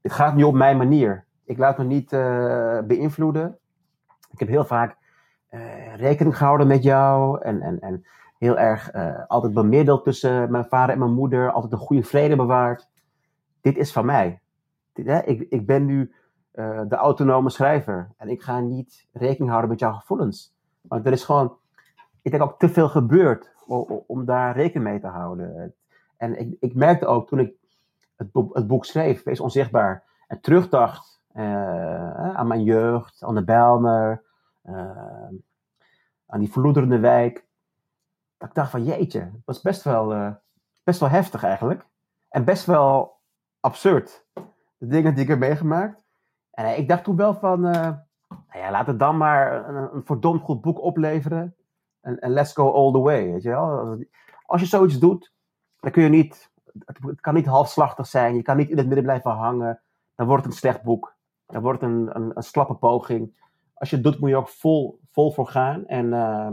het gaat nu op mijn manier. Ik laat me niet beïnvloeden. Ik heb heel vaak rekening gehouden met jou en, en, en heel erg altijd bemiddeld tussen mijn vader en mijn moeder. Altijd een goede vrede bewaard. Dit is van mij. Hè, ik, ik ben nu de autonome schrijver en ik ga niet rekening houden met jouw gevoelens. Want er is gewoon ik denk ook te veel gebeurd om, daar rekening mee te houden. En ik, ik merkte ook toen ik het, het boek schreef, Wees Onzichtbaar, en terugdacht uh, aan mijn jeugd, aan de Bijlmer, aan die verloederende wijk. Dat ik dacht van jeetje, dat was best wel, uh, best wel heftig eigenlijk. En best wel absurd. De dingen die ik heb meegemaakt. En ik dacht toen wel van, nou ja, laat het dan maar een, een verdomd goed boek opleveren en, let's go all the way. Weet je? Als je zoiets doet, dan kun je niet, het kan niet halfslachtig zijn, je kan niet in het midden blijven hangen. Dan wordt het een slecht boek. Dan wordt het een, een, een slappe poging. Als je het doet, moet je ook vol, vol voor gaan en uh,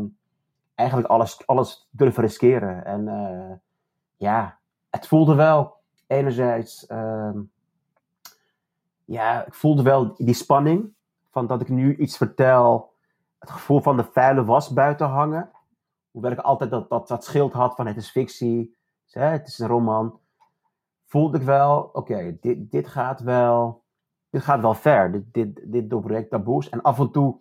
eigenlijk alles, alles durven riskeren. En uh, ja, het voelde wel enerzijds, uh, ja, ik voelde wel die spanning van dat ik nu iets vertel het gevoel van de vuile was buiten hangen. Hoewel ik altijd dat, dat, dat schild had van het is fictie, het is een roman. Voelde ik wel, oké, dit, dit gaat wel, dit gaat wel ver. Dit, dit, dit doorbreekt taboes. En af en toe,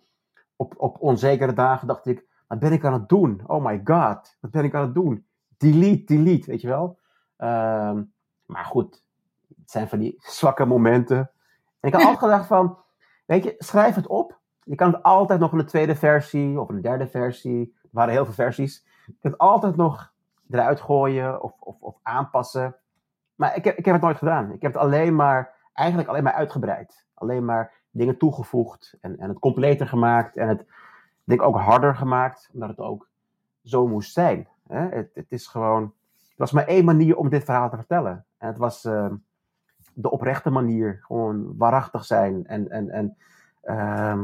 op, op onzekere dagen, dacht ik, wat ben ik aan het doen? Oh my god, wat ben ik aan het doen? Delete, delete, weet je wel. Ehm, maar goed, het zijn van die zwakke momenten. En ik had altijd gedacht van, weet je, schrijf het op. Je kan het altijd nog in een tweede versie of een derde versie. Er waren heel veel versies. Je kunt het altijd nog eruit gooien of, of, of aanpassen. Maar ik heb, ik heb het nooit gedaan. Ik heb het alleen maar, eigenlijk alleen maar uitgebreid. Alleen maar dingen toegevoegd en, en het completer gemaakt. En het, denk ook harder gemaakt, omdat het ook zo moest zijn. Hè? Het, het, is gewoon, het was maar één manier om dit verhaal te vertellen. En het was uh, de oprechte manier. Gewoon waarachtig zijn en, en, en uh,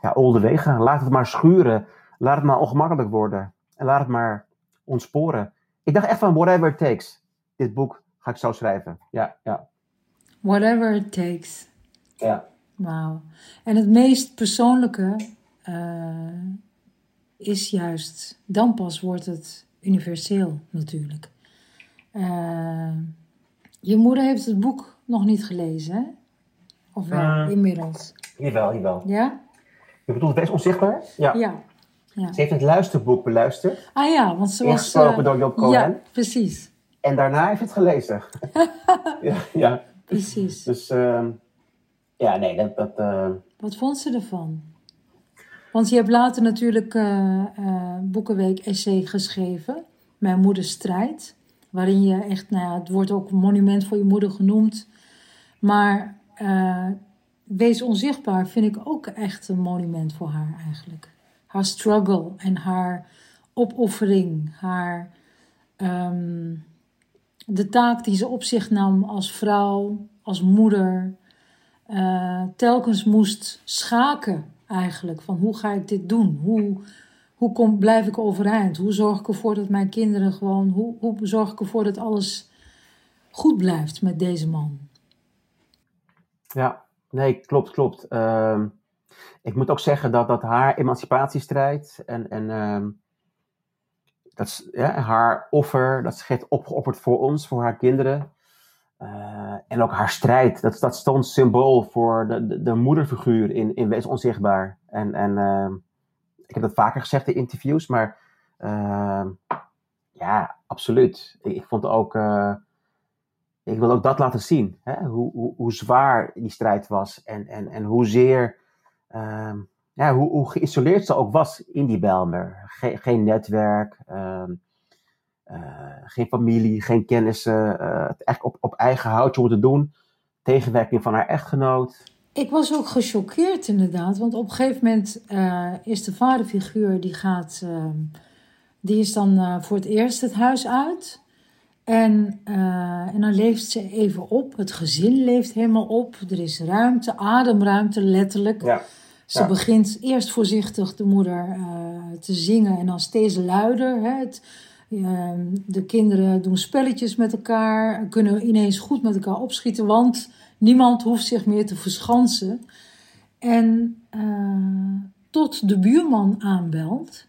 ja, wegen. Laat het maar schuren. Laat het maar ongemakkelijk worden. En laat het maar ontsporen. Ik dacht echt van whatever it takes. Dit boek ga ik zo schrijven. Ja, ja. Whatever it takes. Ja. Wauw. En het meest persoonlijke uh, is juist, dan pas wordt het universeel natuurlijk. Uh, je moeder heeft het boek nog niet gelezen, hè? Of wel, uh, inmiddels? Jawel, jawel. Ja? Je bedoelt best onzichtbaar? Ja. ja. Ja. Ze heeft het luisterboek beluisterd. Ah ja, want ze was... Ingesproken eh, door Job Cohen. Ja, precies. En daarna heeft ze het gelezen. ja, ja, Precies. dus ehm, ja, nee, dat... dat eh, Wat vond ze ervan? Want je hebt later natuurlijk eh, Boekenweek essay geschreven. Mijn moeders strijd. Waarin je echt, nou ja, het wordt ook monument voor je moeder genoemd. Maar eh, Wees onzichtbaar vind ik ook echt een monument voor haar eigenlijk. Haar struggle en haar opoffering. Haar, ehm, de taak die ze op zich nam als vrouw, als moeder. eh, telkens moest schaken eigenlijk. Van hoe ga ik dit doen? Hoe, hoe kom, blijf ik overeind? Hoe zorg ik ervoor dat mijn kinderen gewoon... Hoe, hoe zorg ik ervoor dat alles goed blijft met deze man? Ja, nee, klopt, klopt. Ehm, ik moet ook zeggen dat, dat haar emancipatiestrijd en, en ehm, dat ja, haar offer, dat ze heeft opgeofferd voor ons, voor haar kinderen. Eh, en ook haar strijd, dat, stond symbool voor de, de, de moederfiguur in, in Wees Onzichtbaar. En, ehm, ik heb dat vaker gezegd in interviews, maar ehm, ja, absoluut. Ik, vond ook, eh, ik wil ook dat laten zien, hè? Hoe, hoe, hoe zwaar die strijd was en, en, en ehm, ja, hoe, hoe geïsoleerd ze ook was in die Bijlmer. Geen, netwerk, geen familie, geen kennissen, eh, het echt op, op eigen houtje moeten doen. Tegenwerking van haar echtgenoot. Ik was ook gechoqueerd inderdaad, want op een gegeven moment eh, is de vaderfiguur die gaat, eh, die is dan eh, voor het eerst het huis uit. En, eh, en dan leeft ze even op, het gezin leeft helemaal op, er is ruimte, ademruimte letterlijk. Ja. Ze Ja. begint eerst voorzichtig de moeder eh, te zingen en dan steeds luider. Hè. Het, ehm, de kinderen doen spelletjes met elkaar, kunnen ineens goed met elkaar opschieten, want niemand hoeft zich meer te verschansen. En eh, tot de buurman aanbelt.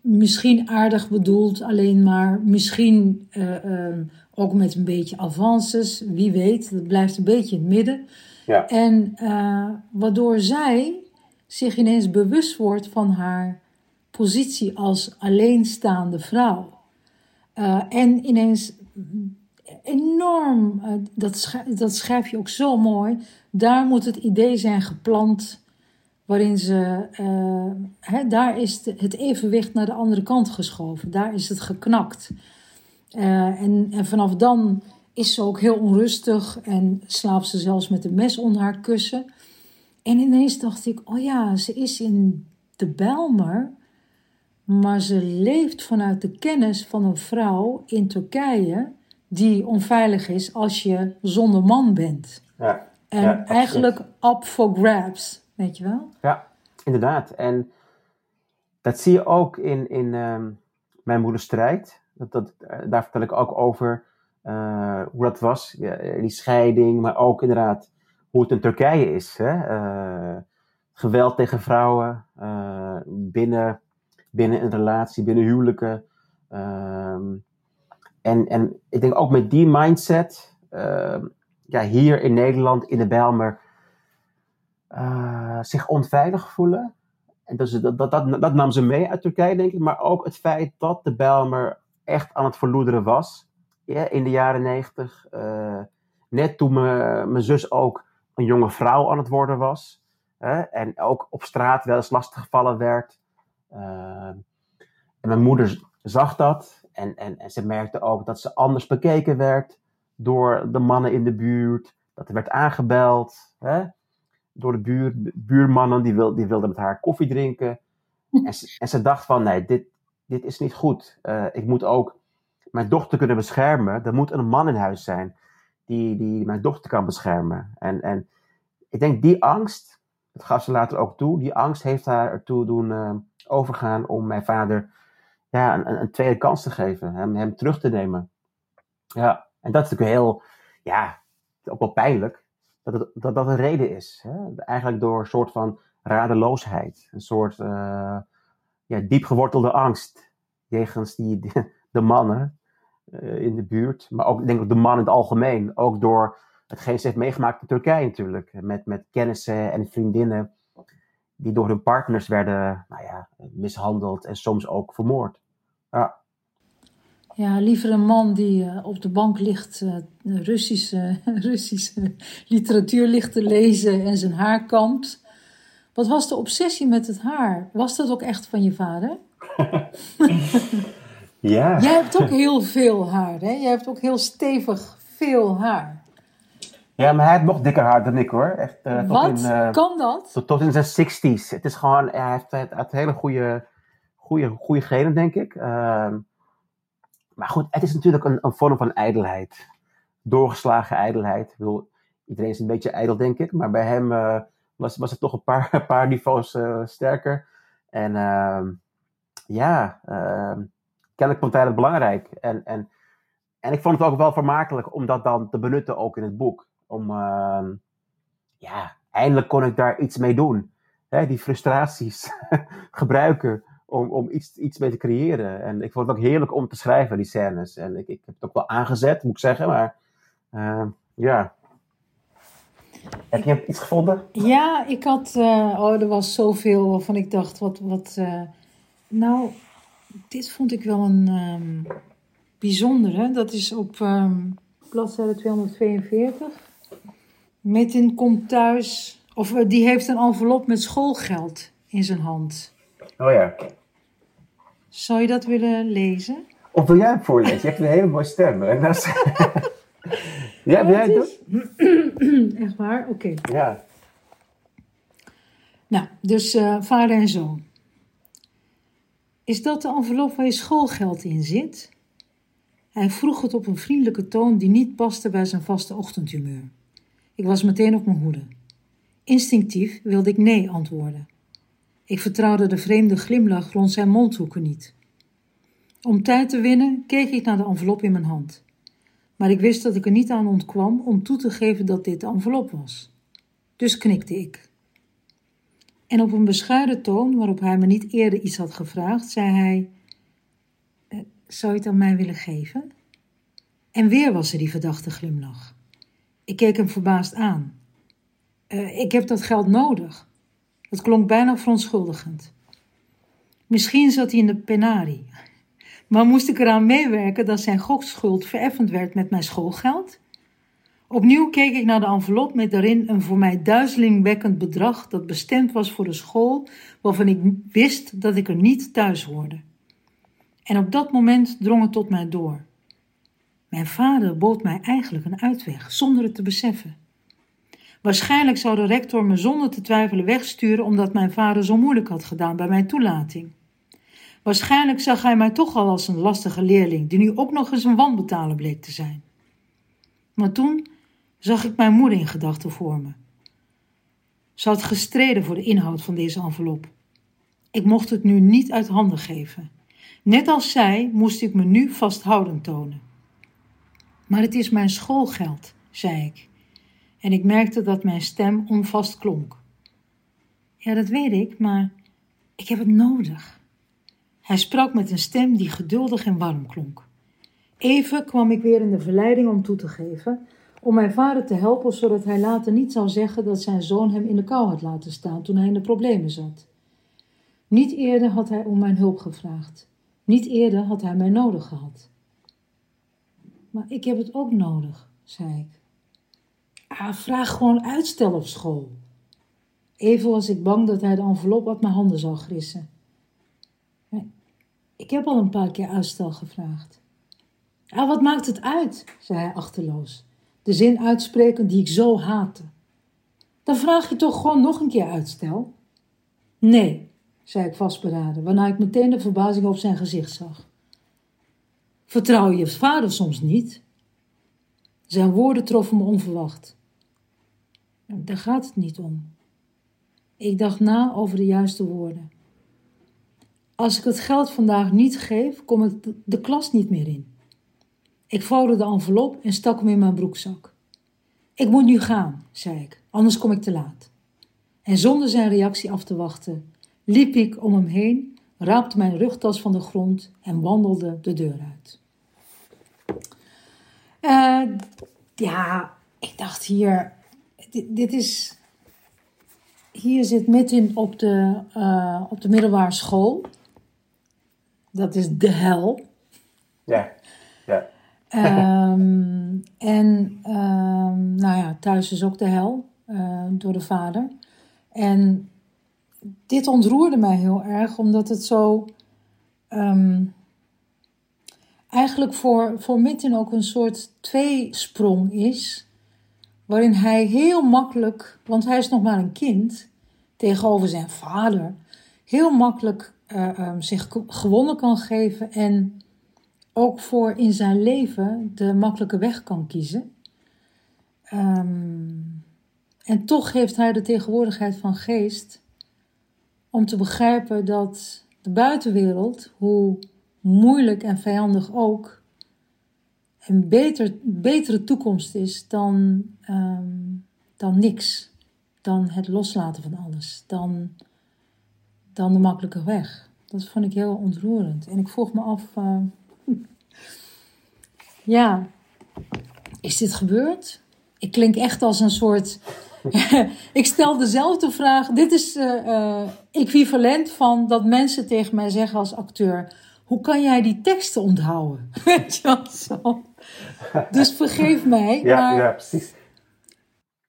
Misschien aardig bedoeld, alleen maar misschien eh, ehm, ook met een beetje avances. Wie weet, dat blijft een beetje in het midden. Ja. En eh, waardoor zij zich ineens bewust wordt van haar positie als alleenstaande vrouw. Eh, en ineens enorm, eh, dat, sch- dat schrijf je ook zo mooi, daar moet het idee zijn geplant waarin ze, hè, daar is het evenwicht naar de andere kant geschoven, daar is het geknakt. En, en vanaf dan is ze ook heel onrustig en slaapt ze zelfs met een mes onder haar kussen. En ineens dacht ik, oh ja, ze is in de Bijlmer, maar ze leeft vanuit de kennis van een vrouw in Turkije die onveilig is als je zonder man bent. Ja. En Ja, eigenlijk up for grabs, weet je wel? Ja, inderdaad. En dat zie je ook in, in ehm, Mijn Moeders Strijd. Dat, dat, eh, daar vertel ik ook over eh, hoe dat was, ja, eh, die scheiding, maar ook inderdaad hoe het in Turkije is. Hè? Geweld tegen vrouwen, binnen, binnen een relatie, binnen huwelijken. Ehm, en, en ik denk ook met die mindset, ehm, ja, hier in Nederland, in de Bijlmer, eh, zich onveilig voelen. En dus dat, dat, dat, dat nam ze mee uit Turkije, denk ik. Maar ook het feit dat de Bijlmer echt aan het verloederen was. Ja, in de jaren negentig. eh, net toen me- mijn zus ook een jonge vrouw aan het worden was. hè, en ook op straat wel eens lastiggevallen werd. Eh, en mijn moeder zag dat. En, en, ze merkte ook dat ze anders bekeken werd door de mannen in de buurt. Dat er werd aangebeld. Hè? door de buur, buurmannen, die, wil, die wilden met haar koffie drinken. En ze, en ze dacht van, nee, dit, dit is niet goed. Eh, ik moet ook mijn dochter kunnen beschermen. Er moet een man in huis zijn die, die mijn dochter kan beschermen. En, en ik denk die angst, dat gaf ze later ook toe, die angst heeft haar ertoe doen eh, overgaan om mijn vader ja, een, een, tweede kans te geven, hem, hem terug te nemen. Ja, en dat is natuurlijk heel, ja, ook wel pijnlijk dat het, dat, dat een reden is. Hè? Eigenlijk door een soort van radeloosheid. Een soort eh, ja, diep gewortelde angst. Jegens die, de, de mannen eh, in de buurt. Maar ook, ik denk ook de man in het algemeen. Ook door hetgeen ze heeft meegemaakt in Turkije natuurlijk. Met, met kennissen en vriendinnen. Die door hun partners werden nou ja, mishandeld en soms ook vermoord. Ja. Ja, liever een man die uh, op de bank ligt uh, Russische, Russische literatuur ligt te lezen en zijn haar kampt. Wat was de obsessie met het haar? Was dat ook echt van je vader? ja. Jij hebt ook heel veel haar, hè? Jij hebt ook heel stevig veel haar. Ja, maar hij heeft nog dikker haar dan ik hoor. Echt, uh, Wat? Tot in, kan dat? Tot, tot, in zijn 60s. Het is gewoon, hij heeft, hij heeft hele goede, goede, goede genen, denk ik. Ehm, maar goed, het is natuurlijk een, een vorm van ijdelheid. Doorgeslagen ijdelheid. Ik bedoel, iedereen is een beetje ijdel, denk ik. Maar bij hem uh, was, was het toch een paar, een paar niveaus sterker. En uh, ja, ehm, kennelijk vond hij het belangrijk. En, en, en ik vond het ook wel vermakelijk om dat dan te benutten, ook in het boek. Om, ehm, ja, eindelijk kon ik daar iets mee doen. Hè, die frustraties gebruiken om, om iets, iets mee te creëren. En ik vond het ook heerlijk om te schrijven, die scènes. En ik, ik heb het ook wel aangezet, moet ik zeggen. Maar uh, ja. Heb je iets gevonden? Ja, ik had. Uh, oh, er was zoveel waarvan ik dacht: wat. wat uh, nou, dit vond ik wel een um, bijzondere. Dat is op um, bladzijde 242. Metin komt thuis. Of uh, die heeft een envelop met schoolgeld in zijn hand. Oh ja. Zou je dat willen lezen? Of wil jij hem voorlezen? Je hebt een hele mooie stem. En dat is... ja, wil jij het doen? Echt waar? Oké. Okay. Ja. Nou, dus uh, vader en zoon. Is dat de envelop waar je schoolgeld in zit? Hij vroeg het op een vriendelijke toon die niet paste bij zijn vaste ochtendhumeur. Ik was meteen op mijn hoede. Instinctief wilde ik nee antwoorden. Ik vertrouwde de vreemde glimlach rond zijn mondhoeken niet. Om tijd te winnen keek ik naar de envelop in mijn hand. Maar ik wist dat ik er niet aan ontkwam om toe te geven dat dit de envelop was. Dus knikte ik. En op een bescheiden toon, waarop hij me niet eerder iets had gevraagd, zei hij: eh, Zou je het aan mij willen geven? En weer was er die verdachte glimlach. Ik keek hem verbaasd aan. Uh, ik heb dat geld nodig. Het klonk bijna verontschuldigend. Misschien zat hij in de penarie. Maar moest ik eraan meewerken dat zijn gokschuld vereffend werd met mijn schoolgeld? Opnieuw keek ik naar de envelop met daarin een voor mij duizelingwekkend bedrag dat bestemd was voor de school waarvan ik wist dat ik er niet thuis hoorde. En op dat moment drong het tot mij door. Mijn vader bood mij eigenlijk een uitweg, zonder het te beseffen. Waarschijnlijk zou de rector me zonder te twijfelen wegsturen omdat mijn vader zo moeilijk had gedaan bij mijn toelating. Waarschijnlijk zag hij mij toch al als een lastige leerling, die nu ook nog eens een wanbetaler bleek te zijn. Maar toen zag ik mijn moeder in gedachten voor me. Ze had gestreden voor de inhoud van deze envelop. Ik mocht het nu niet uit handen geven. Net als zij moest ik me nu vasthoudend tonen. Maar het is mijn schoolgeld, zei ik. En ik merkte dat mijn stem onvast klonk. Ja, dat weet ik, maar ik heb het nodig. Hij sprak met een stem die geduldig en warm klonk. Even kwam ik weer in de verleiding om toe te geven, om mijn vader te helpen, zodat hij later niet zou zeggen dat zijn zoon hem in de kou had laten staan toen hij in de problemen zat. Niet eerder had hij om mijn hulp gevraagd. Niet eerder had hij mij nodig gehad. Maar ik heb het ook nodig, zei ik. Ah, vraag gewoon uitstel op school. Even was ik bang dat hij de envelop uit mijn handen zou grissen. Ik heb al een paar keer uitstel gevraagd. Ah, wat maakt het uit, zei hij achterloos, de zin uitsprekend die ik zo haatte. Dan vraag je toch gewoon nog een keer uitstel? Nee, zei ik vastberaden, waarna ik meteen de verbazing op zijn gezicht zag. Vertrouw je vader soms niet? Zijn woorden troffen me onverwacht. Daar gaat het niet om. Ik dacht na over de juiste woorden. Als ik het geld vandaag niet geef, kom ik de klas niet meer in. Ik vouwde de envelop en stak hem in mijn broekzak. Ik moet nu gaan, zei ik, anders kom ik te laat. En zonder zijn reactie af te wachten, liep ik om hem heen, raapte mijn rugtas van de grond en wandelde de deur uit. Uh, ja, ik dacht hier, dit, dit is hier zit midden op de, uh, op de middelbare school. Dat is de hel. Ja, ja. um, en um, nou ja, thuis is ook de hel uh, door de vader. En dit ontroerde mij heel erg, omdat het zo. Um, eigenlijk voor, voor Mitten ook een soort tweesprong is. Waarin hij heel makkelijk, want hij is nog maar een kind, tegenover zijn vader, heel makkelijk uh, um, zich gewonnen kan geven en ook voor in zijn leven de makkelijke weg kan kiezen. Um, en toch heeft hij de tegenwoordigheid van geest om te begrijpen dat de buitenwereld, hoe moeilijk en vijandig ook, een beter, betere toekomst is dan, um, dan niks. Dan het loslaten van alles. Dan, dan de makkelijke weg. Dat vond ik heel ontroerend. En ik vroeg me af, uh, ja, is dit gebeurd? Ik klink echt als een soort. ik stel dezelfde vraag. Dit is uh, uh, equivalent van dat mensen tegen mij zeggen als acteur: hoe kan jij die teksten onthouden? Weet je wel zo. Dus vergeef mij. Ja, maar... ja precies.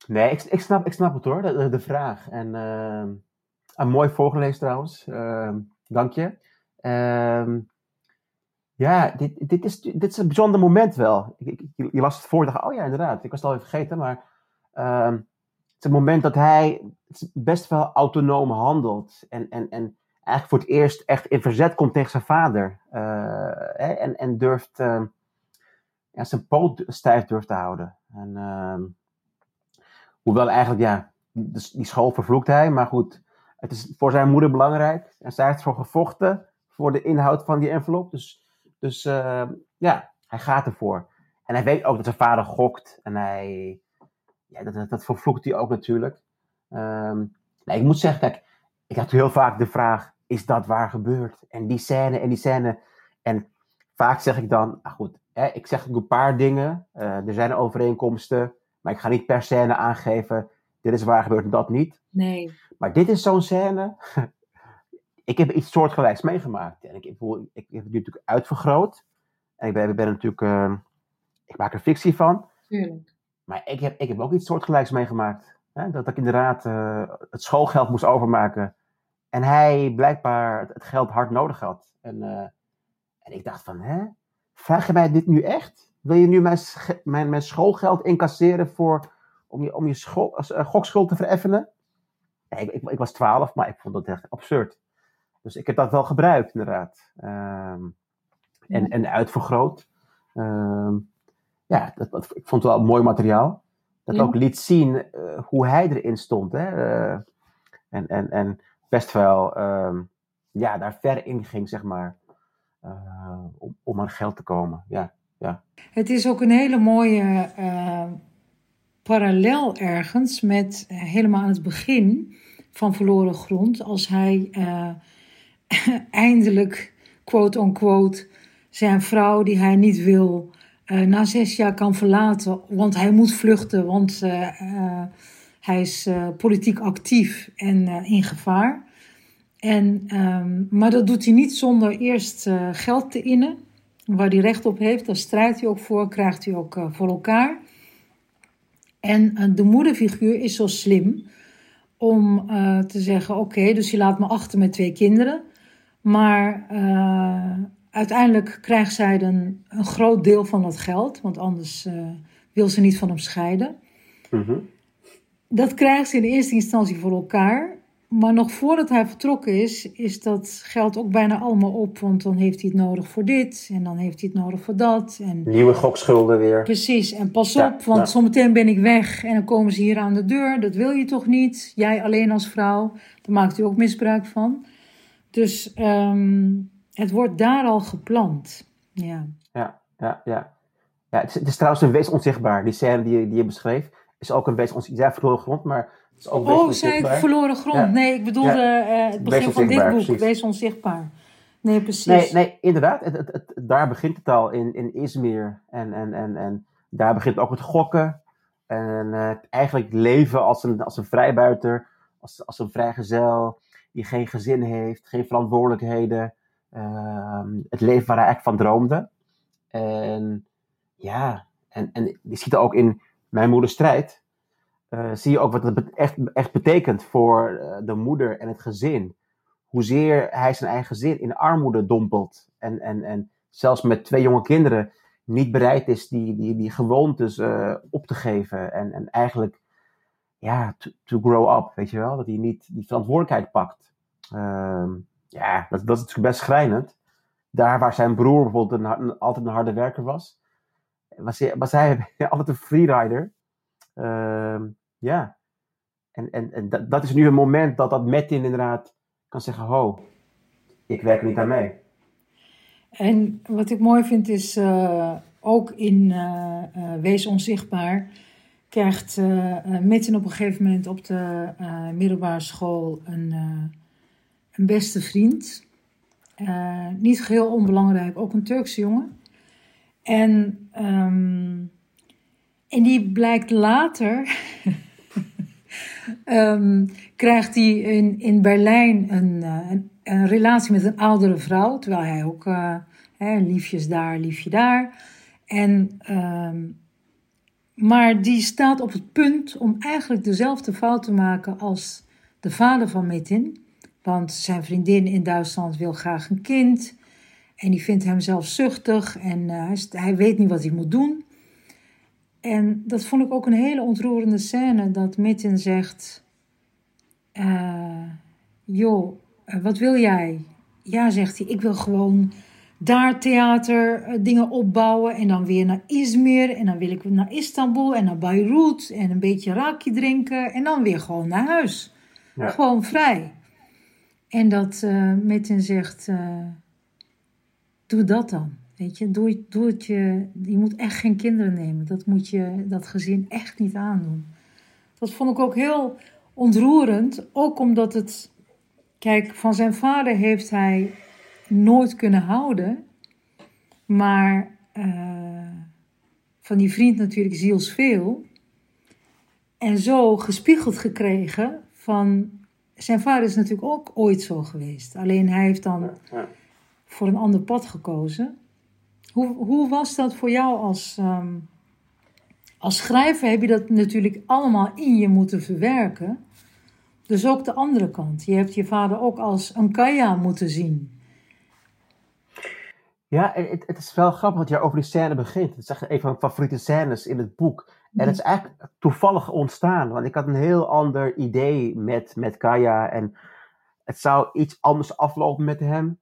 Nee, ik, ik, snap, ik snap het hoor, de, de vraag. En uh, een mooi voorgelezen trouwens. Uh, dank je. Uh, ja, dit, dit, is, dit is een bijzonder moment wel. Ik, ik, je las het voor dacht, oh ja, inderdaad. Ik was het al even vergeten, maar ehm, het is een moment dat hij best wel autonoom handelt. En, en, en eigenlijk voor het eerst echt in verzet komt tegen zijn vader. Uh, en, en durft uh, ja, zijn poot stijf durft te houden. En, uh, hoewel eigenlijk, ja, die, die school vervloekt hij, maar goed, het is voor zijn moeder belangrijk. En zij heeft ervoor gevochten voor de inhoud van die envelop. Dus, dus ja, hij gaat ervoor. En hij weet ook dat zijn vader gokt. En hij, ja, dat, dat, vervloekt hij ook natuurlijk. Um, nee, ik moet zeggen, kijk, ik had heel vaak de vraag: is dat waar gebeurd? En die scène en die scène. En vaak zeg ik dan, ah goed, hè, ik zeg een paar dingen. Uh, er zijn overeenkomsten, maar ik ga niet per scène aangeven. Dit is waar gebeurd en dat niet. Nee. Maar dit is zo'n scène. ik heb iets soortgelijks meegemaakt. En ik, ik, ik, heb het natuurlijk uitvergroot. En ik ben, ik ben natuurlijk, uh, ik maak er fictie van. Tuurlijk. Maar ik heb, ik heb ook iets soortgelijks meegemaakt. Hè? Dat ik inderdaad uh, het schoolgeld moest overmaken. En hij blijkbaar het geld hard nodig had. En, uh, en ik dacht van, hè? Vraag je mij dit nu echt? Wil je nu mijn, mijn, mijn schoolgeld incasseren voor, om je, om je school, uh, gokschuld te vereffenen? Nee, ik, ik, ik, was twaalf, maar ik vond dat echt absurd. Dus ik heb dat wel gebruikt, inderdaad. Um, en, ja. en uitvergroot. Um, ja, dat, dat, ik vond het wel mooi materiaal. Dat ja. ook liet zien uh, hoe hij erin stond. Hè? En, en, en best wel um, ja, daar ver in ging, zeg maar. Uh, om, om aan geld te komen. Ja, ja. Het is ook een hele mooie uh, parallel ergens met uh, helemaal aan het begin van Verloren Grond. Als hij uh, eindelijk, quote-unquote, zijn vrouw die hij niet wil, na zes jaar kan verlaten. Want hij moet vluchten, want hij is politiek actief en in gevaar. En, um, maar dat doet hij niet zonder eerst uh, geld te innen, waar hij recht op heeft. Daar strijdt hij ook voor, krijgt hij ook voor elkaar. En de moederfiguur is zo slim om te zeggen: Oké, dus je laat me achter met twee kinderen. Maar uiteindelijk krijgt zij dan een groot deel van dat geld, want anders wil ze niet van hem scheiden. Mm. Dat krijgt ze in eerste instantie voor elkaar. Maar nog voordat hij vertrokken is, is dat geld ook bijna allemaal op. Want dan heeft hij het nodig voor dit en dan heeft hij het nodig voor dat. En... Nieuwe gokschulden weer. Precies, en pas ja, op, want ja. zometeen ben ik weg en dan komen ze hier aan de deur. Dat wil je toch niet? Jij alleen als vrouw, daar maakt u ook misbruik van. Dus um, het wordt daar al gepland. Ja, ja, ja. ja. ja het, is, het is trouwens een wees onzichtbaar. Die scène die, die je beschreef is ook een onzichtbaar. Ja, verloren grond, maar oh, zei ik verloren grond? Ja. Nee, ik bedoelde ja. uh, het begin van dit boek, precies. Wees onzichtbaar. Nee, precies. Nee, nee inderdaad. Het, het, het, daar begint het al in, in Izmir. En, en, en, en daar begint het ook met gokken. En uh, eigenlijk leven als een, als een vrijbuiter. als, als een vrijgezel die geen gezin heeft, geen verantwoordelijkheden. Ehm, het leven waar hij eigenlijk van droomde. En ja, en, en je ziet ook in Mijn Moeder Strijd, uh, zie je ook wat het echt, echt betekent voor uh, de moeder en het gezin. Hoezeer hij zijn eigen gezin in armoede dompelt. En, en, en zelfs met twee jonge kinderen niet bereid is die, die, die gewoontes uh, op te geven. En, en eigenlijk, ja, to, grow up, weet je wel. Dat hij niet die verantwoordelijkheid pakt. Uh, ja, dat, dat is best schrijnend. Daar waar zijn broer bijvoorbeeld altijd een harde werker was, was hij, altijd een freerider. Uh, ja. En, en, en dat, is nu een moment dat dat Metin inderdaad kan zeggen, ho, ik werk niet aan mee. En wat ik mooi vind is, uh, ook in uh, uh, Wees Onzichtbaar krijgt Metin op een gegeven moment op de middelbare school een, een beste vriend. niet geheel onbelangrijk, ook een Turkse jongen. En, um, en die blijkt later, um, krijgt hij in, in Berlijn een, een een relatie met een oudere vrouw, terwijl hij ook uh, hè, liefjes daar, liefje daar. En, um, maar die staat op het punt om eigenlijk dezelfde fout te maken als de vader van Metin. Want zijn vriendin in Duitsland wil graag een kind. En die vindt hem zelfzuchtig en uh, hij, weet niet wat hij moet doen. En dat vond ik ook een hele ontroerende scène, dat Metin zegt... Uh, joh, uh, wat wil jij? Ja, zegt hij, ik wil gewoon daar theater dingen opbouwen en dan weer naar Izmir en dan wil ik naar Istanbul en naar Beirut en een beetje raki drinken en dan weer gewoon naar huis. Ja. Gewoon vrij. En dat uh, Metin zegt, doe dat dan. Weet je, doe, doe het je, je moet echt geen kinderen nemen. Dat moet je dat gezin echt niet aandoen. Dat vond ik ook heel ontroerend, ook omdat het Kijk, van zijn vader heeft hij nooit kunnen houden. Maar uh, van die vriend natuurlijk zielsveel. En zo gespiegeld gekregen van... Zijn vader is natuurlijk ook ooit zo geweest. Alleen hij heeft dan voor een ander pad gekozen. Hoe, hoe was dat voor jou als, um, als schrijver? Heb je dat natuurlijk allemaal in je moeten verwerken. Dus ook de andere kant. Je hebt je vader ook als een kaya moeten zien. Ja, het, het is wel grappig dat je over die scène begint. Het is echt een van mijn favoriete scènes in het boek. En het is eigenlijk toevallig ontstaan. Want ik had een heel ander idee met, met Kaya. En het zou iets anders aflopen met hem.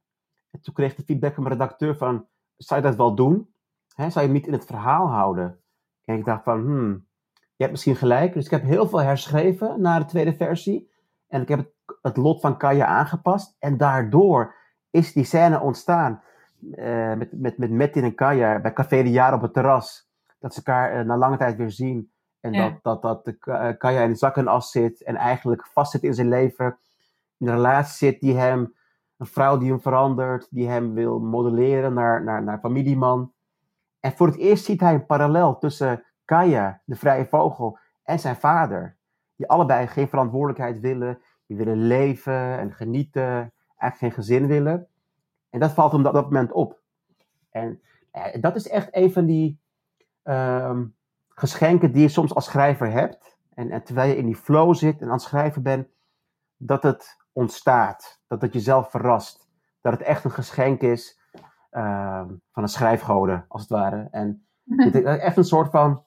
En toen kreeg ik de feedback van mijn redacteur van... Zou je dat wel doen? He, zou je hem niet in het verhaal houden? En ik dacht van... Hmm, je hebt misschien gelijk. Dus ik heb heel veel herschreven naar de tweede versie. En ik heb het, het lot van Kaya aangepast. En daardoor is die scène ontstaan. Uh, met, met, met Metin en Kaya bij Café de Jaar op het terras. Dat ze elkaar uh, na lange tijd weer zien. En ja. dat, dat, dat de uh, Kaya in de zak en as zit. En eigenlijk vastzit in zijn leven. In een relatie zit die hem... Een vrouw die hem verandert. Die hem wil modelleren naar, naar, naar familieman. En voor het eerst ziet hij een parallel tussen Kaya, de vrije vogel, en zijn vader die allebei geen verantwoordelijkheid willen, die willen leven en genieten, eigenlijk geen gezin willen. En dat valt hem op dat moment op. En eh, dat is echt een van die um, geschenken die je soms als schrijver hebt. En, en, terwijl je in die flow zit en aan het schrijven bent, dat het ontstaat. Dat het jezelf verrast. Dat het echt een geschenk is um, van een schrijfgode, als het ware. En is echt een soort van,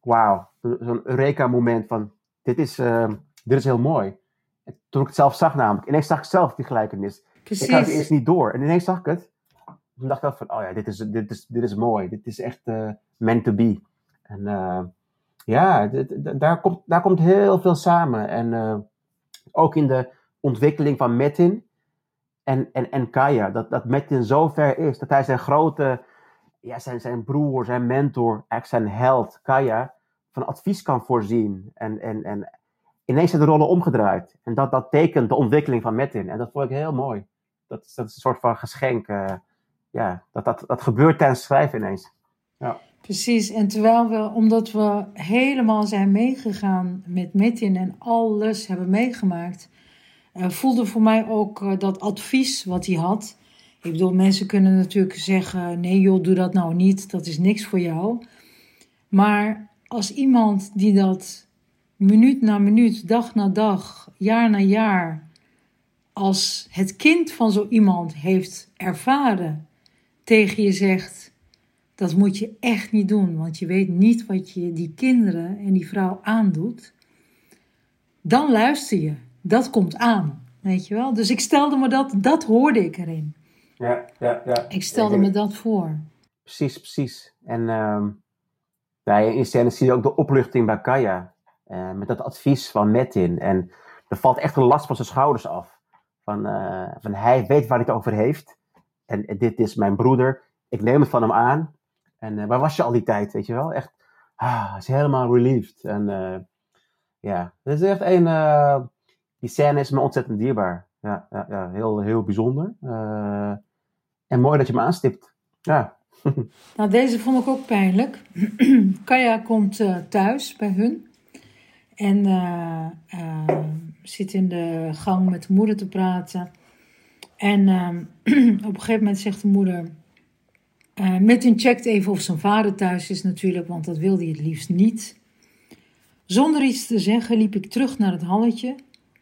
wauw, zo'n Eureka-moment van, dit is, uh, dit is heel mooi. En toen ik het zelf zag namelijk, ineens zag ik zelf die gelijkenis. Precies. Ik had het eerst niet door. En ineens zag ik het. Toen dacht ik van, oh ja, dit is, dit is, dit is mooi. Dit is echt uh, meant to be. En uh, ja, dit, daar, komt, daar komt heel veel samen. En uh, ook in de ontwikkeling van Metin en, en, en Kaya. Dat, dat Metin zo ver is dat hij zijn grote, ja, zijn, zijn broer, zijn mentor, eigenlijk zijn held, Kaya, van advies kan voorzien. En, en, en ineens zijn de rollen omgedraaid. En dat, dat tekent de ontwikkeling van Metin. En dat vond ik heel mooi. Dat, dat is een soort van geschenk. Uh, ja, dat, dat, dat gebeurt tijdens schrijven ineens. Ja. Precies, en terwijl we, omdat we helemaal zijn meegegaan met Metin en alles hebben meegemaakt, voelde voor mij ook uh, dat advies wat hij had. Ik bedoel, mensen kunnen natuurlijk zeggen: nee, joh, doe dat nou niet, dat is niks voor jou. Maar als iemand die dat minuut na minuut, dag na dag, jaar na jaar, als het kind van zo iemand heeft ervaren, tegen je zegt: dat moet je echt niet doen, want je weet niet wat je die kinderen en die vrouw aandoet. Dan luister je. Dat komt aan, weet je wel. Dus ik stelde me dat, dat hoorde ik erin. Ja, ja, ja. Ik stelde me dat voor. Precies, precies. En uh, in scène zie je ook de opluchting bij Kaya. Uh, met dat advies van Metin. En er valt echt een last van zijn schouders af. Van, uh, van hij weet waar hij het over heeft. En, en, dit is mijn broeder. Ik neem het van hem aan. En uh, waar was je al die tijd, weet je wel? Echt, ah, is helemaal relieved. En ja, het is echt een die scène is me ontzettend dierbaar. Ja, ja, ja heel, heel bijzonder. Uh, en mooi dat je me aanstipt. Ja. Nou, deze vond ik ook pijnlijk. Kaya komt uh, thuis bij hun. En uh, zit in de gang met de moeder te praten. En op een gegeven moment zegt de moeder... Metin checkt even of zijn vader thuis is natuurlijk, want dat wilde hij het liefst niet. Zonder iets te zeggen liep ik terug naar het halletje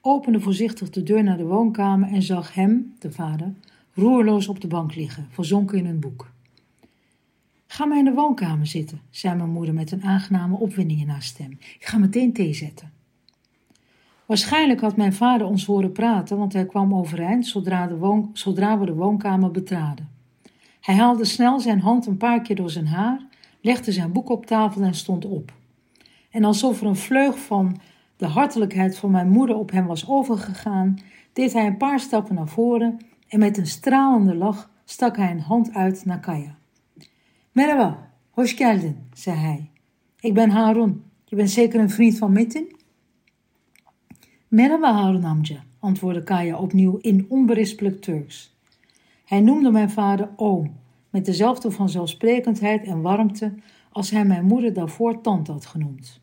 opende voorzichtig de deur naar de woonkamer en zag hem, de vader, roerloos op de bank liggen, verzonken in een boek. Ga maar in de woonkamer zitten, zei mijn moeder met een aangename opwinding in haar stem. Ik ga meteen thee zetten. Waarschijnlijk had mijn vader ons horen praten, want hij kwam overeind zodra, de zodra we de woonkamer betraden. Hij haalde snel zijn hand een paar keer door zijn haar, legde zijn boek op tafel en stond op. En alsof er een vleug van de hartelijkheid van mijn moeder op hem was overgegaan, deed hij een paar stappen naar voren en met een stralende lach stak hij een hand uit naar Kaya. Merhaba, hoş geldin, zei hij. Ik ben Harun. Je bent zeker een vriend van Metin? Merhaba Harun amca, antwoordde Kaya opnieuw in onberispelijk Turks. Hij noemde mijn vader oom, met dezelfde vanzelfsprekendheid en warmte als hij mijn moeder daarvoor tante had genoemd.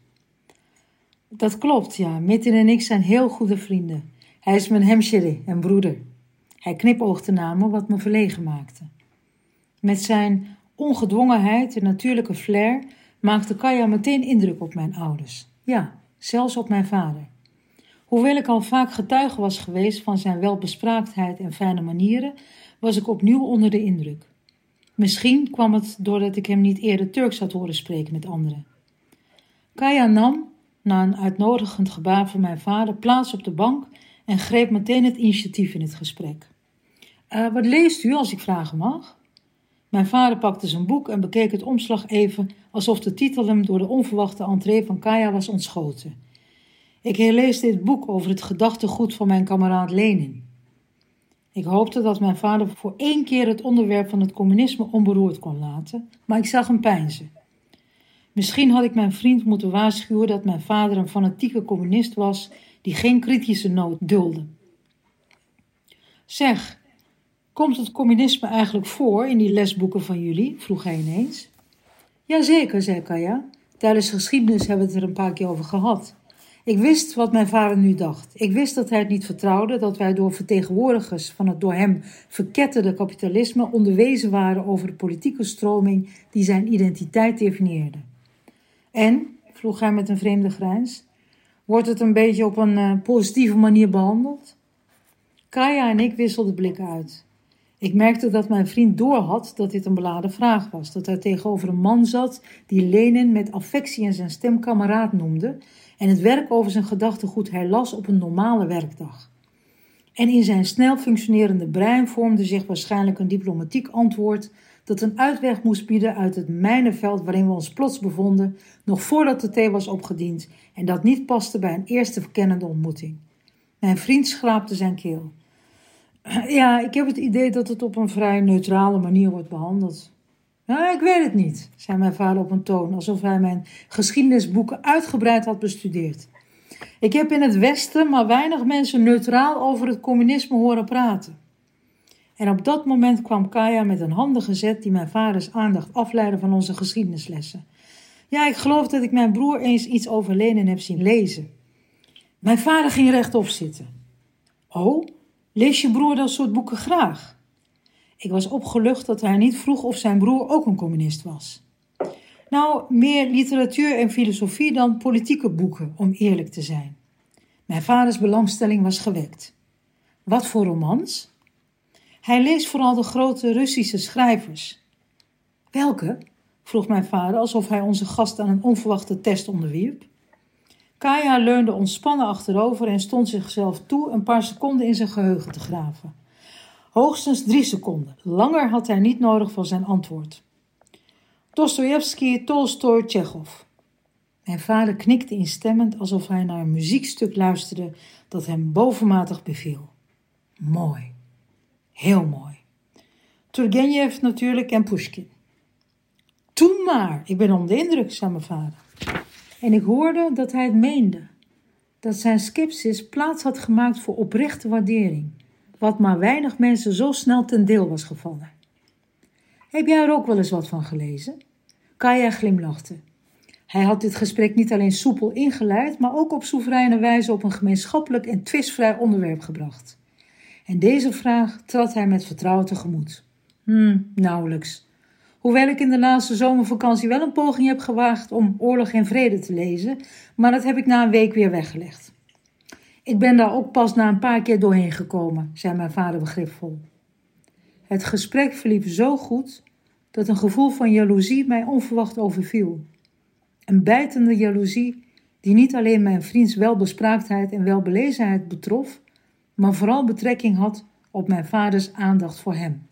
Dat klopt, ja. Metin en ik zijn heel goede vrienden. Hij is mijn hemsheri en broeder. Hij knipoogde naar me, wat me verlegen maakte. Met zijn ongedwongenheid en natuurlijke flair maakte Kaya meteen indruk op mijn ouders. Ja, zelfs op mijn vader. Hoewel ik al vaak getuige was geweest van zijn welbespraaktheid en fijne manieren, was ik opnieuw onder de indruk. Misschien kwam het doordat ik hem niet eerder Turks had horen spreken met anderen. Kaya nam, na een uitnodigend gebaar van mijn vader, plaats op de bank en greep meteen het initiatief in het gesprek. Uh, wat leest u, als ik vragen mag? Mijn vader pakte zijn boek en bekeek het omslag even, alsof de titel hem door de onverwachte entree van Kaya was ontschoten. Ik herlees dit boek over het gedachtegoed van mijn kameraad Lenin. Ik hoopte dat mijn vader voor één keer het onderwerp van het communisme onberoerd kon laten, maar ik zag hem pijnzen. Misschien had ik mijn vriend moeten waarschuwen dat mijn vader een fanatieke communist was die geen kritische nood dulde. Zeg, komt het communisme eigenlijk voor in die lesboeken van jullie? vroeg hij ineens. Jazeker, zei Kaya. Tijdens geschiedenis hebben we het er een paar keer over gehad. Ik wist wat mijn vader nu dacht. Ik wist dat hij het niet vertrouwde dat wij door vertegenwoordigers van het door hem verketterde kapitalisme onderwezen waren over de politieke stroming die zijn identiteit definieerde. En, vroeg hij met een vreemde grijns, wordt het een beetje op een uh, positieve manier behandeld? Kaya en ik wisselden blikken uit. Ik merkte dat mijn vriend doorhad dat dit een beladen vraag was. Dat hij tegenover een man zat die Lenin met affectie en zijn stem kameraad noemde en het werk over zijn gedachtegoed herlas op een normale werkdag. En in zijn snel functionerende brein vormde zich waarschijnlijk een diplomatiek antwoord dat een uitweg moest bieden uit het mijnenveld waarin we ons plots bevonden, nog voordat de thee was opgediend en dat niet paste bij een eerste verkennende ontmoeting. Mijn vriend schraapte zijn keel. Ja, ik heb het idee dat het op een vrij neutrale manier wordt behandeld. Ja, ik weet het niet, zei mijn vader op een toon, alsof hij mijn geschiedenisboeken uitgebreid had bestudeerd. Ik heb in het Westen maar weinig mensen neutraal over het communisme horen praten. En op dat moment kwam Kaya met een handige zet die mijn vaders aandacht afleidde van onze geschiedenislessen. Ja, ik geloof dat ik mijn broer eens iets over Lenin heb zien lezen. Mijn vader ging rechtop zitten. Oh, lees je broer dat soort boeken graag? Ik was opgelucht dat hij niet vroeg of zijn broer ook een communist was. Nou, meer literatuur en filosofie dan politieke boeken, om eerlijk te zijn. Mijn vaders belangstelling was gewekt. Wat voor romans? Hij leest vooral de grote Russische schrijvers. Welke? vroeg mijn vader, alsof hij onze gast aan een onverwachte test onderwierp. Kaya leunde ontspannen achterover en stond zichzelf toe een paar seconden in zijn geheugen te graven. Hoogstens drie seconden. Langer had hij niet nodig voor zijn antwoord. Dostoevsky, Tolstoy, Tsjechov. Mijn vader knikte instemmend alsof hij naar een muziekstuk luisterde dat hem bovenmatig beviel. Mooi. Heel mooi. Turgenev natuurlijk en Pushkin. Toen maar, ik ben onder de indruk, zei mijn vader. En ik hoorde dat hij het meende. Dat zijn sceptisch plaats had gemaakt voor oprechte waardering. Wat maar weinig mensen zo snel ten deel was gevallen. Heb jij er ook wel eens wat van gelezen? Kaya glimlachte. Hij had dit gesprek niet alleen soepel ingeleid, maar ook op soevereine wijze op een gemeenschappelijk en twistvrij onderwerp gebracht. En deze vraag trad hij met vertrouwen tegemoet. Hm, nauwelijks. Hoewel ik in de laatste zomervakantie wel een poging heb gewaagd om Oorlog en Vrede te lezen, maar dat heb ik na een week weer weggelegd. Ik ben daar ook pas na een paar keer doorheen gekomen, zei mijn vader begripvol. Het gesprek verliep zo goed dat een gevoel van jaloezie mij onverwacht overviel. Een bijtende jaloezie die niet alleen mijn vriends welbespraaktheid en welbelezenheid betrof, maar vooral betrekking had op mijn vaders aandacht voor hem.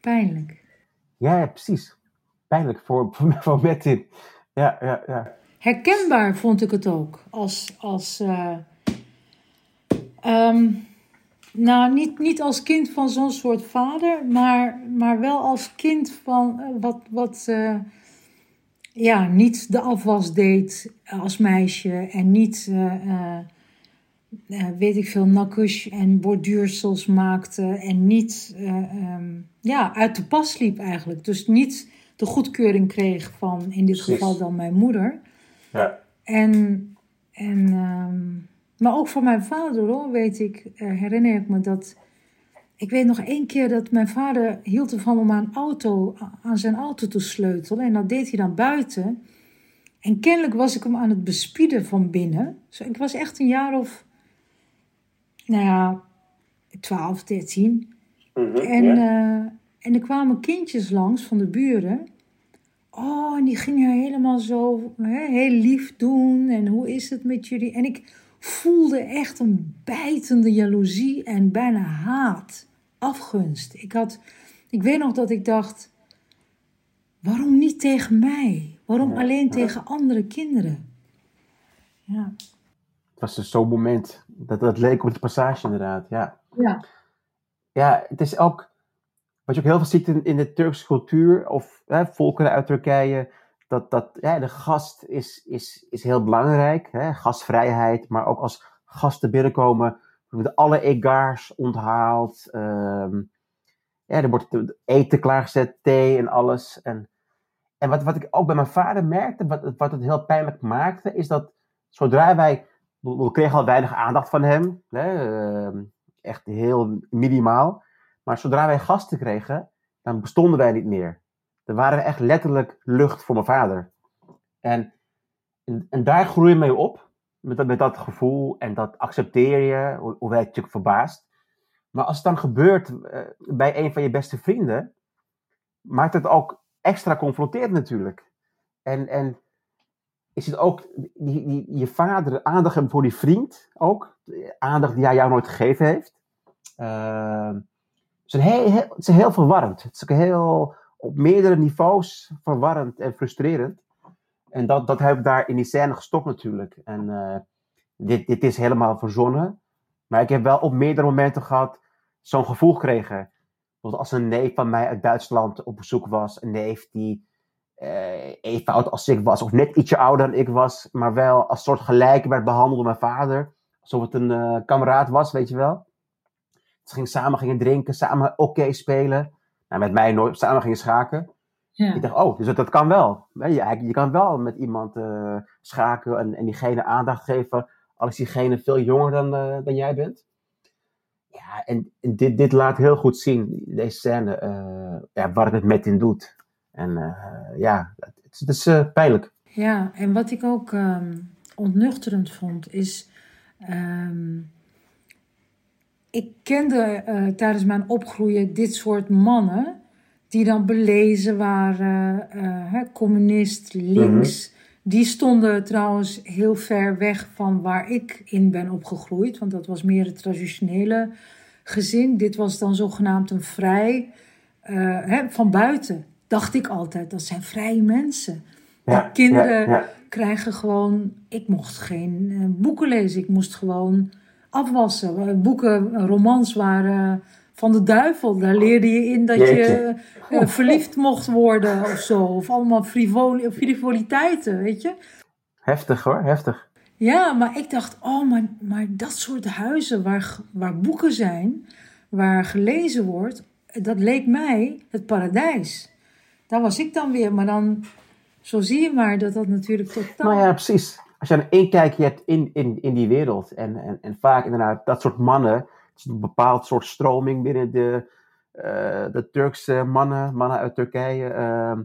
Pijnlijk. Ja, precies. Pijnlijk voor, voor, Metin. Ja, ja, ja. Herkenbaar vond ik het ook. Als, als uh, um, nou, niet, niet als kind van zo'n soort vader, maar, maar wel als kind van uh, wat, wat uh, ja, niet de afwas deed als meisje en niet, uh, weet ik veel, nakush en borduursels maakte en niet um, ja, uit de pas liep eigenlijk. Dus niet de goedkeuring kreeg van in dit Precies. geval dan mijn moeder. Ja. En, en um, maar ook van mijn vader hoor, weet ik, herinner ik me dat. Ik weet nog één keer dat mijn vader hield ervan om aan, auto, aan zijn auto te sleutelen. En dat deed hij dan buiten. En kennelijk was ik hem aan het bespieden van binnen. Ik was echt een jaar of, nou ja, 12, 13. Mhm, en, ja. uh, en er kwamen kindjes langs van de buren. Oh, en die gingen helemaal zo hè, heel lief doen. En hoe is het met jullie? En ik voelde echt een bijtende jaloezie en bijna haat, afgunst. Ik, had, ik weet nog dat ik dacht, waarom niet tegen mij? Waarom alleen tegen andere kinderen? Ja. Het was dus zo'n moment, dat, dat leek op de passage inderdaad, ja. Ja. Ja, het is ook, wat je ook heel veel ziet in, in de Turkse cultuur, of hè, volkeren uit Turkije, dat, dat ja, de gast is, is, is heel belangrijk. Hè? Gastvrijheid, maar ook als gasten binnenkomen, alle egaars onthaald. Um, ja, er wordt eten klaargezet, thee en alles. En, en wat, wat ik ook bij mijn vader merkte, wat, wat het heel pijnlijk maakte, is dat zodra wij. We kregen al weinig aandacht van hem. Hè? Uh, echt heel minimaal. Maar zodra wij gasten kregen, dan bestonden wij niet meer. Er waren echt letterlijk lucht voor mijn vader. En, en, daar groei je mee op. Met dat, met dat gevoel en dat accepteer je, hoewel je natuurlijk verbaast. Maar als het dan gebeurt uh, bij een van je beste vrienden, maakt het ook extra confronterend natuurlijk. En, en is het ook die, die, je vader aandacht hebben voor die vriend ook, aandacht die hij jou nooit gegeven heeft. Het, is heel, heel, het is heel verwarrend. Het is ook heel op meerdere niveaus verwarrend en frustrerend. En dat, dat heb ik daar in die scène gestopt natuurlijk. En uh, dit, dit is helemaal verzonnen. Maar ik heb wel op meerdere momenten gehad zo'n gevoel gekregen. Bijvoorbeeld als een neef van mij uit Duitsland op bezoek was. Een neef die uh, even oud als ik was. Of net ietsje ouder dan ik was. Maar wel als soort gelijk werd behandeld door mijn vader. alsof het een uh, kameraad was, weet je wel. Ze gingen samen gingen drinken, samen oké spelen. Nou, met mij nooit, samen gingen schaken. Ja. Ik dacht, oh, dus dat, dat kan wel. Je, je kan wel met iemand uh, schaken en, en diegene aandacht geven, als diegene veel jonger dan, uh, dan jij bent. Ja, en, en, dit, dit laat heel goed zien, deze scène, uh, ja, wat het met in doet. En ja, het, het is pijnlijk. Ja, en wat ik ook um, ontnuchterend vond, is. Um, ik kende tijdens mijn opgroeien dit soort mannen. Die dan belezen waren, uh, communist, links. Mhm. Die stonden trouwens heel ver weg van waar ik in ben opgegroeid. Want dat was meer het traditionele gezin. Dit was dan zogenaamd een vrij. Uh, hè, van buiten dacht ik altijd, dat zijn vrije mensen. Ja, kinderen krijgen gewoon. Ik mocht geen boeken lezen. Ik moest gewoon afwassen. Boeken, romans waren van de duivel. Daar leerde je in dat je uh, verliefd mocht worden of zo. Of allemaal frivol frivoliteiten, weet je. Heftig hoor, heftig. Ja, maar ik dacht, oh, maar, maar dat soort huizen waar, waar boeken zijn, waar gelezen wordt, dat leek mij het paradijs. Daar was ik dan weer, maar dan zo zie je maar dat dat natuurlijk totaal... Nou ja, precies. Als je een inkijkje hebt in, in, in die wereld. En, en, en vaak inderdaad dat soort mannen. Een bepaald soort stroming binnen de, uh, de Turkse mannen, mannen uit Turkije. Uh,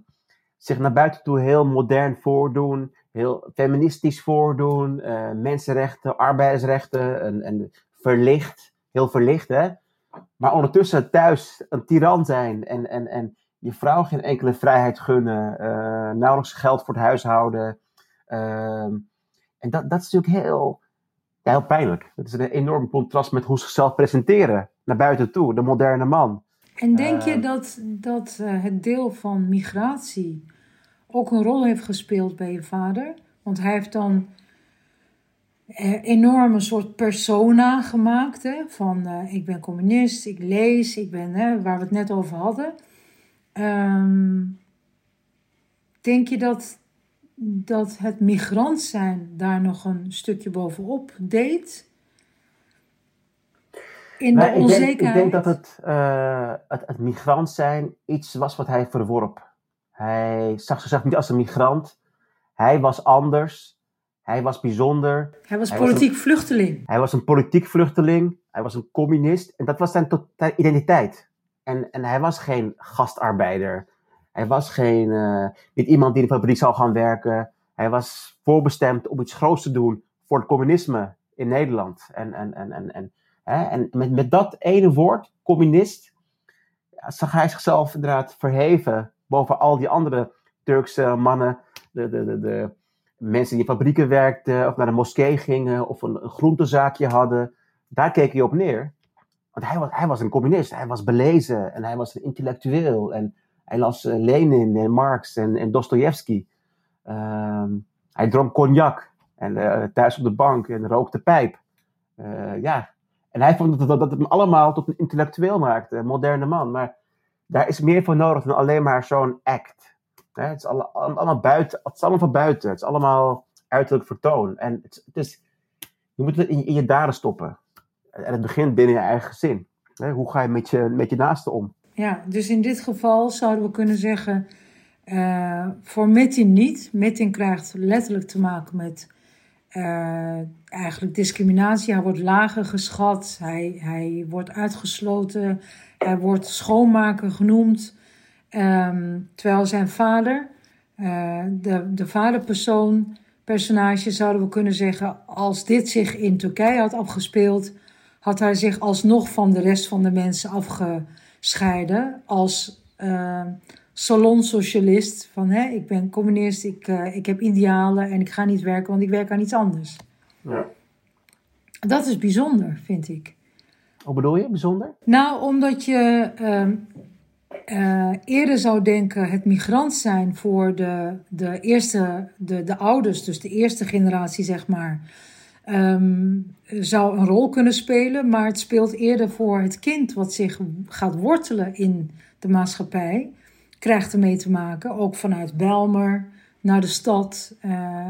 zich naar buiten toe heel modern voordoen. Heel feministisch voordoen. Uh, mensenrechten, arbeidsrechten. En, en verlicht. Heel verlicht, hè. Maar ondertussen thuis een tiran zijn. En, en, en je vrouw geen enkele vrijheid gunnen, uh, nauwelijks geld voor het huishouden. Uh, en dat, dat is natuurlijk heel, ja, heel pijnlijk. Het is een enorm contrast met hoe ze zichzelf presenteren naar buiten toe, de moderne man. En denk je ehm, dat, dat uh, het deel van migratie ook een rol heeft gespeeld bij je vader? Want hij heeft dan eh, enorm een soort persona gemaakt. Hè? Van ik ben communist, ik lees, ik ben, hè, waar we het net over hadden. Um, denk je dat, dat het migrant zijn daar nog een stukje bovenop deed? In de onzekerheid? Ik denk, ik denk dat het, uh, het, het, migrant zijn iets was wat hij verworp. Hij zag zichzelf niet als een migrant. Hij was anders. Hij was bijzonder. Hij was politiek vluchteling. Hij was een politiek vluchteling. Hij was een communist. En dat was zijn identiteit. En, en hij was geen gastarbeider. Hij was geen, uh, niet iemand die in de fabriek zou gaan werken. Hij was voorbestemd om iets groots te doen voor het communisme in Nederland. En, en, en, en, en, hè? en met, met dat ene woord, communist, zag hij zichzelf inderdaad verheven boven al die andere Turkse mannen, de, de, de, de mensen die in fabrieken werkten, of naar de moskee gingen, of een, een groentezaakje hadden. Daar keek hij op neer. Want hij was, hij was een communist, hij was belezen en hij was een intellectueel. En hij las uh, Lenin en Marx en, en Dostoevsky. Ehm, hij dronk cognac en uh, thuis op de bank en rookte pijp. Uh, ja. En hij vond dat, dat, het hem allemaal tot een intellectueel maakte, een moderne man. Maar daar is meer voor nodig dan alleen maar zo'n act. het, is allemaal buiten, het is allemaal van buiten. Het is allemaal uiterlijk vertoon. En het, is, je moet het in, in je daden stoppen. En het begint binnen je eigen gezin. Hoe ga je met je, met je naasten om? Ja, dus in dit geval zouden we kunnen zeggen, uh, voor Metin niet. Metin krijgt letterlijk te maken met uh, eigenlijk discriminatie. Hij wordt lager geschat, hij, hij wordt uitgesloten, hij wordt schoonmaker genoemd. Um, terwijl zijn vader, uh, de, de vaderpersoon, personage zouden we kunnen zeggen, als dit zich in Turkije had afgespeeld, had hij zich alsnog van de rest van de mensen afgescheiden als uh, salonsocialist. Van hè, ik ben communist, ik, uh, ik heb idealen en ik ga niet werken, want ik werk aan iets anders. Ja. Dat is bijzonder, vind ik. Hoe bedoel je, bijzonder? Nou, omdat je uh, eerder zou denken het migrant zijn voor de, de eerste, de, de ouders, dus de eerste generatie, zeg maar um, zou een rol kunnen spelen, maar het speelt eerder voor het kind wat zich gaat wortelen in de maatschappij, krijgt ermee te maken, ook vanuit Belmer naar de stad. Uh,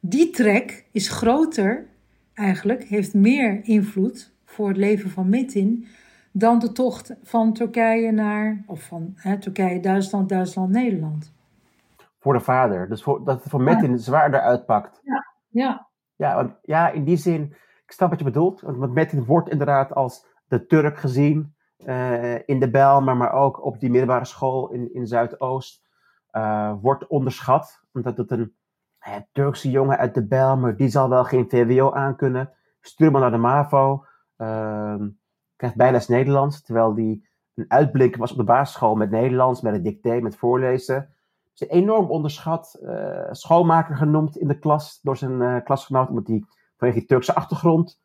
die trek is groter eigenlijk heeft meer invloed voor het leven van Metin dan de tocht van Turkije naar, of van hè, Turkije, Duitsland, Duitsland, Nederland. Voor de vader. Dus voor, dat het voor Metin zwaarder uitpakt. Ja, ja. Ja, want, ja, in die zin, ik snap wat je bedoelt. Want Metin wordt inderdaad als de Turk gezien uh, in de Bijlmer, maar ook op die middelbare school in, in Zuidoost. Uh, wordt onderschat, omdat het een uh, Turkse jongen uit de Bijlmer, die zal wel geen VWO aankunnen. Stuur maar naar de MAVO. Ehm, krijgt bijles Nederlands, terwijl die een uitblinker was op de basisschool met Nederlands, met een dicté, met voorlezen. Is enorm onderschat, uh, schoolmaker genoemd in de klas door zijn uh, klasgenoot, omdat hij vanwege die Turkse achtergrond.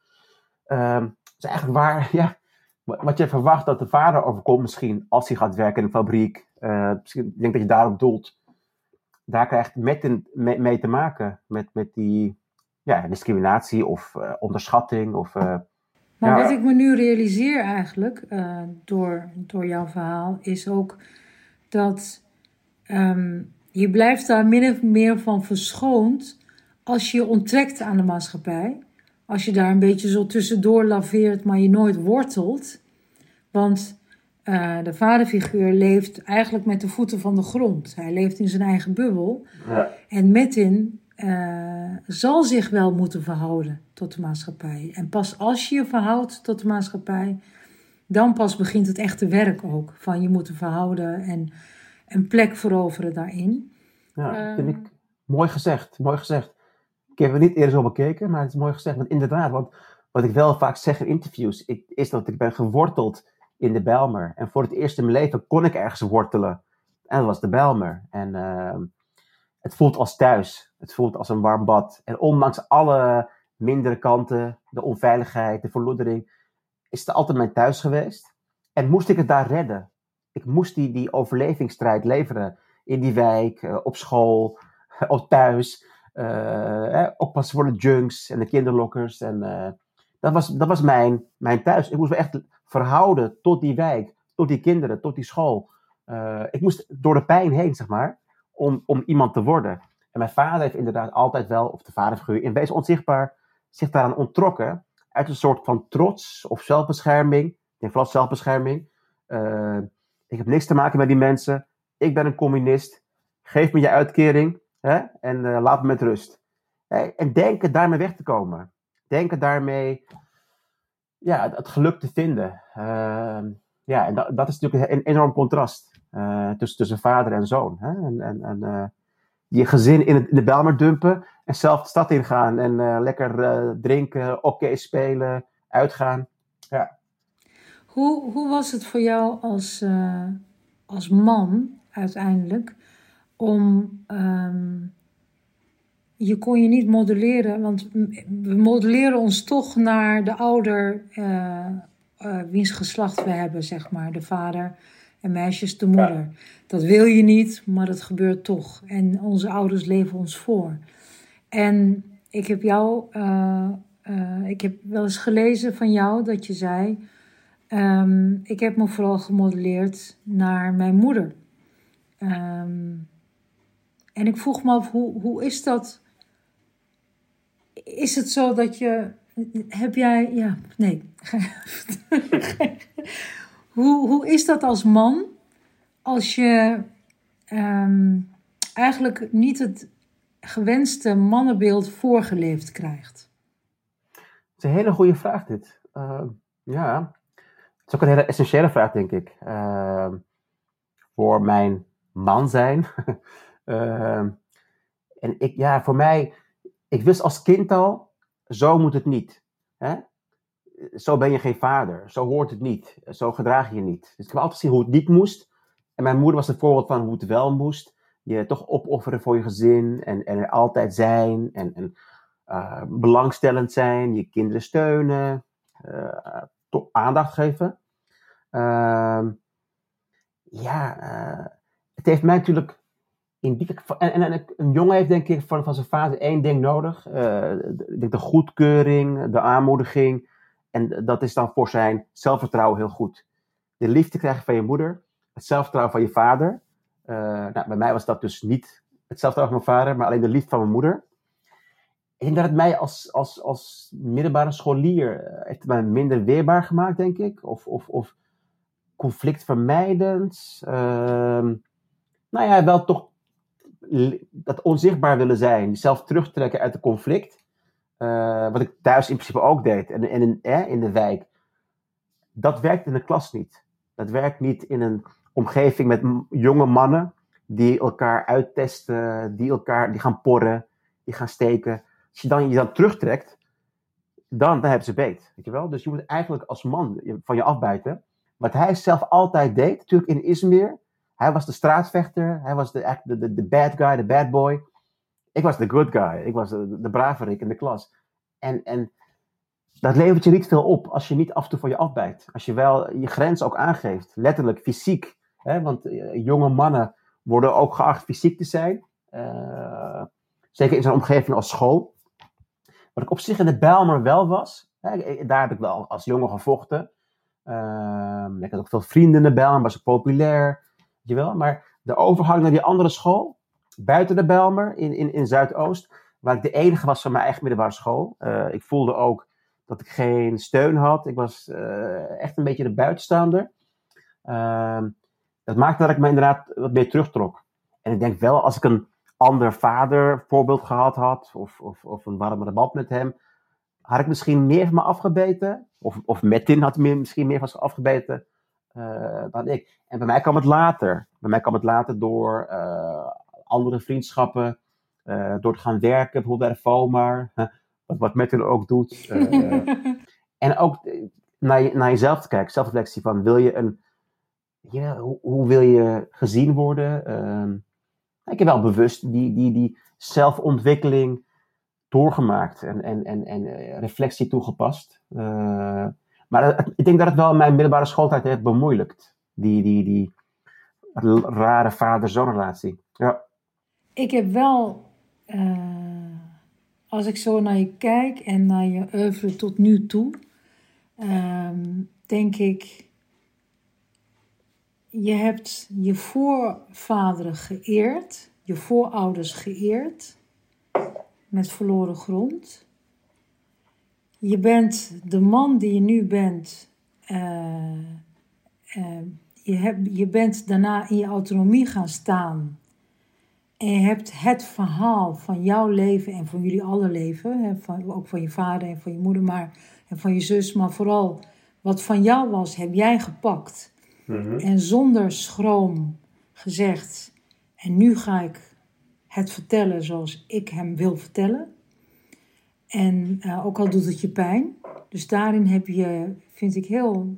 Uh, is eigenlijk waar, ja, wat je verwacht dat de vader overkomt misschien als hij gaat werken in een fabriek. Uh, misschien, ik denk dat je daarop doelt. Daar krijgt met mee, mee te maken, met, met die ja, discriminatie of onderschatting of maar wat ik me nu realiseer eigenlijk door, door jouw verhaal is ook dat um, je blijft daar min of meer van verschoond als je je onttrekt aan de maatschappij. Als je daar een beetje zo tussendoor laveert, maar je nooit wortelt. Want uh, de vaderfiguur leeft eigenlijk met de voeten van de grond. Hij leeft in zijn eigen bubbel. Ja. En Metin uh, zal zich wel moeten verhouden tot de maatschappij. En pas als je je verhoudt tot de maatschappij, dan pas begint het echte werk ook. Van je moeten verhouden en een plek veroveren daarin. Ja, vind ik mooi gezegd. Mooi gezegd. Ik heb er niet eerder zo bekeken, maar het is mooi gezegd. Want inderdaad, want wat ik wel vaak zeg in interviews, is dat ik ben geworteld in de Bijlmer. En voor het eerst in mijn leven kon ik ergens wortelen. En dat was de Bijlmer. En uh, het voelt als thuis. Het voelt als een warm bad. En ondanks alle mindere kanten, de onveiligheid, de verloedering, is het altijd mijn thuis geweest. En moest ik het daar redden. Ik moest die, die overlevingsstrijd leveren. In die wijk, uh, op school, op thuis. Uh, oppassen voor de junks en de kinderlokkers. En, uh, dat was, dat was mijn, mijn thuis. Ik moest me echt verhouden tot die wijk, tot die kinderen, tot die school. ik moest door de pijn heen, zeg maar om, om iemand te worden. En mijn vader heeft inderdaad altijd wel, of de vaderfiguur, in wezen onzichtbaar, zich daaraan onttrokken. Uit een soort van trots of zelfbescherming. Ik vooral zelfbescherming. Uh, ik heb niks te maken met die mensen. Ik ben een communist. Geef me je uitkering hè? en uh, laat me met rust. Hey, en denken daarmee weg te komen. Denken daarmee ja, het geluk te vinden. Uh, ja, en dat, dat is natuurlijk een enorm contrast uh, tussen, tussen vader en zoon. Hè? En, en, en uh, je gezin in, het, in de Belmer dumpen en zelf de stad ingaan en lekker drinken, hockey spelen, uitgaan. Ja. Hoe, hoe was het voor jou als, als man uiteindelijk om. Um, je kon je niet modelleren, want we modelleren ons toch naar de ouder wiens geslacht we hebben, zeg maar, de vader en meisjes de moeder. Dat wil je niet, maar dat gebeurt toch. En onze ouders leven ons voor. En ik heb jou, uh, ik heb wel eens gelezen van jou dat je zei: um, Ik heb me vooral gemodelleerd naar mijn moeder. Um, en ik vroeg me af, hoe, hoe is dat? Is het zo dat je. Heb jij. Ja, nee. Hoe, hoe is dat als man als je um, eigenlijk niet het gewenste mannenbeeld voorgeleefd krijgt? Dat is een hele goede vraag dit. Uh, ja, het is ook een hele essentiële vraag denk ik. Uh, voor mijn man zijn. uh, en ik, ja, voor mij, ik wist als kind al, zo moet het niet. Hè? zo ben je geen vader. Zo hoort het niet. Zo gedraag je je niet. Dus ik heb altijd gezien hoe het niet moest. En mijn moeder was een voorbeeld van hoe het wel moest. Je toch opofferen voor je gezin en, er altijd zijn. En, en uh, belangstellend zijn, je kinderen steunen, toch aandacht geven. Uh, ja, eh, het heeft mij natuurlijk en, en, en, een jongen heeft denk ik van, van zijn vader één ding nodig. de, de goedkeuring, de aanmoediging en dat is dan voor zijn zelfvertrouwen heel goed. De liefde krijgen van je moeder, het zelfvertrouwen van je vader. Uh, nou, bij mij was dat dus niet het zelfvertrouwen van mijn vader, maar alleen de liefde van mijn moeder. ik denk dat het mij als, als, als middelbare scholier eh, heeft mij minder weerbaar gemaakt, denk ik. Of, of, of conflictvermijdend. Ehm, nou ja, wel toch dat onzichtbaar willen zijn, jezelf terugtrekken uit het conflict. Uh, wat ik thuis in principe ook deed en, en in, eh, in de wijk. Dat werkt in de klas niet. Dat werkt niet in een omgeving met jonge mannen die elkaar uittesten, die elkaar die gaan porren, die gaan steken. Als je dan je dan terugtrekt, dan, dan hebben ze beet. Weet je wel? Dus je moet eigenlijk als man van je afbijten. Wat hij zelf altijd deed, natuurlijk in Izmir. Hij was de straatvechter, hij was de, de, de, bad guy, de bad boy. Ik was de good guy, ik was de, de braverik in de klas. En, en dat levert je niet veel op als je niet af en toe van je afbijt. Als je wel je grens ook aangeeft, letterlijk, fysiek. Hè? Want uh, jonge mannen worden ook geacht fysiek te zijn. Uh, zeker in zo'n omgeving als school. Wat ik op zich in de Bijlmer wel was. Hè? Daar heb ik wel als jongen gevochten. Uh, ik had ook veel vrienden in de Bijlmer, was ik populair. Je wel? Maar de overgang naar die andere school, buiten de Bijlmer, in, in, in Zuidoost, waar ik de enige was van mijn eigen middelbare school. Uh, ik voelde ook dat ik geen steun had. Ik was uh, echt een beetje de buitenstaander. Uh, dat maakte dat ik me inderdaad wat meer terugtrok. En ik denk wel, als ik een ander vader voorbeeld gehad had, of, of, of een warmere band met hem, had ik misschien meer van me afgebeten. Of, of Metin had misschien meer van zich afgebeten uh, dan ik. En bij mij kwam het later. Bij mij kwam het later door uh, andere vriendschappen, uh, door te gaan werken, bijvoorbeeld bij de FOMAR, wat, wat Metin ook doet. en ook naar, je, naar jezelf te kijken, zelfreflectie van wil je een, ja, hoe, hoe wil je gezien worden? Ehm, ik heb wel bewust die, die, die zelfontwikkeling doorgemaakt en, en, en, en reflectie toegepast. Maar ik denk dat het wel mijn middelbare schooltijd heeft bemoeilijkt. Die, die, die rare vader-zoon relatie. Ja. Ik heb wel, uh, als ik zo naar je kijk en naar je oeuvre tot nu toe, um, denk ik, je hebt je voorvaderen geëerd, je voorouders geëerd met verloren grond. Je bent de man die je nu bent. Uh, uh, je, hebt, je bent daarna in je autonomie gaan staan. En je hebt het verhaal van jouw leven en van jullie alle leven, hè, van, ook van je vader en van je moeder, maar en van je zus, maar vooral wat van jou was, heb jij gepakt. Mm-hmm. En zonder schroom gezegd, en nu ga ik het vertellen zoals ik hem wil vertellen. En uh, ook al doet het je pijn. Dus daarin heb je, vind ik heel,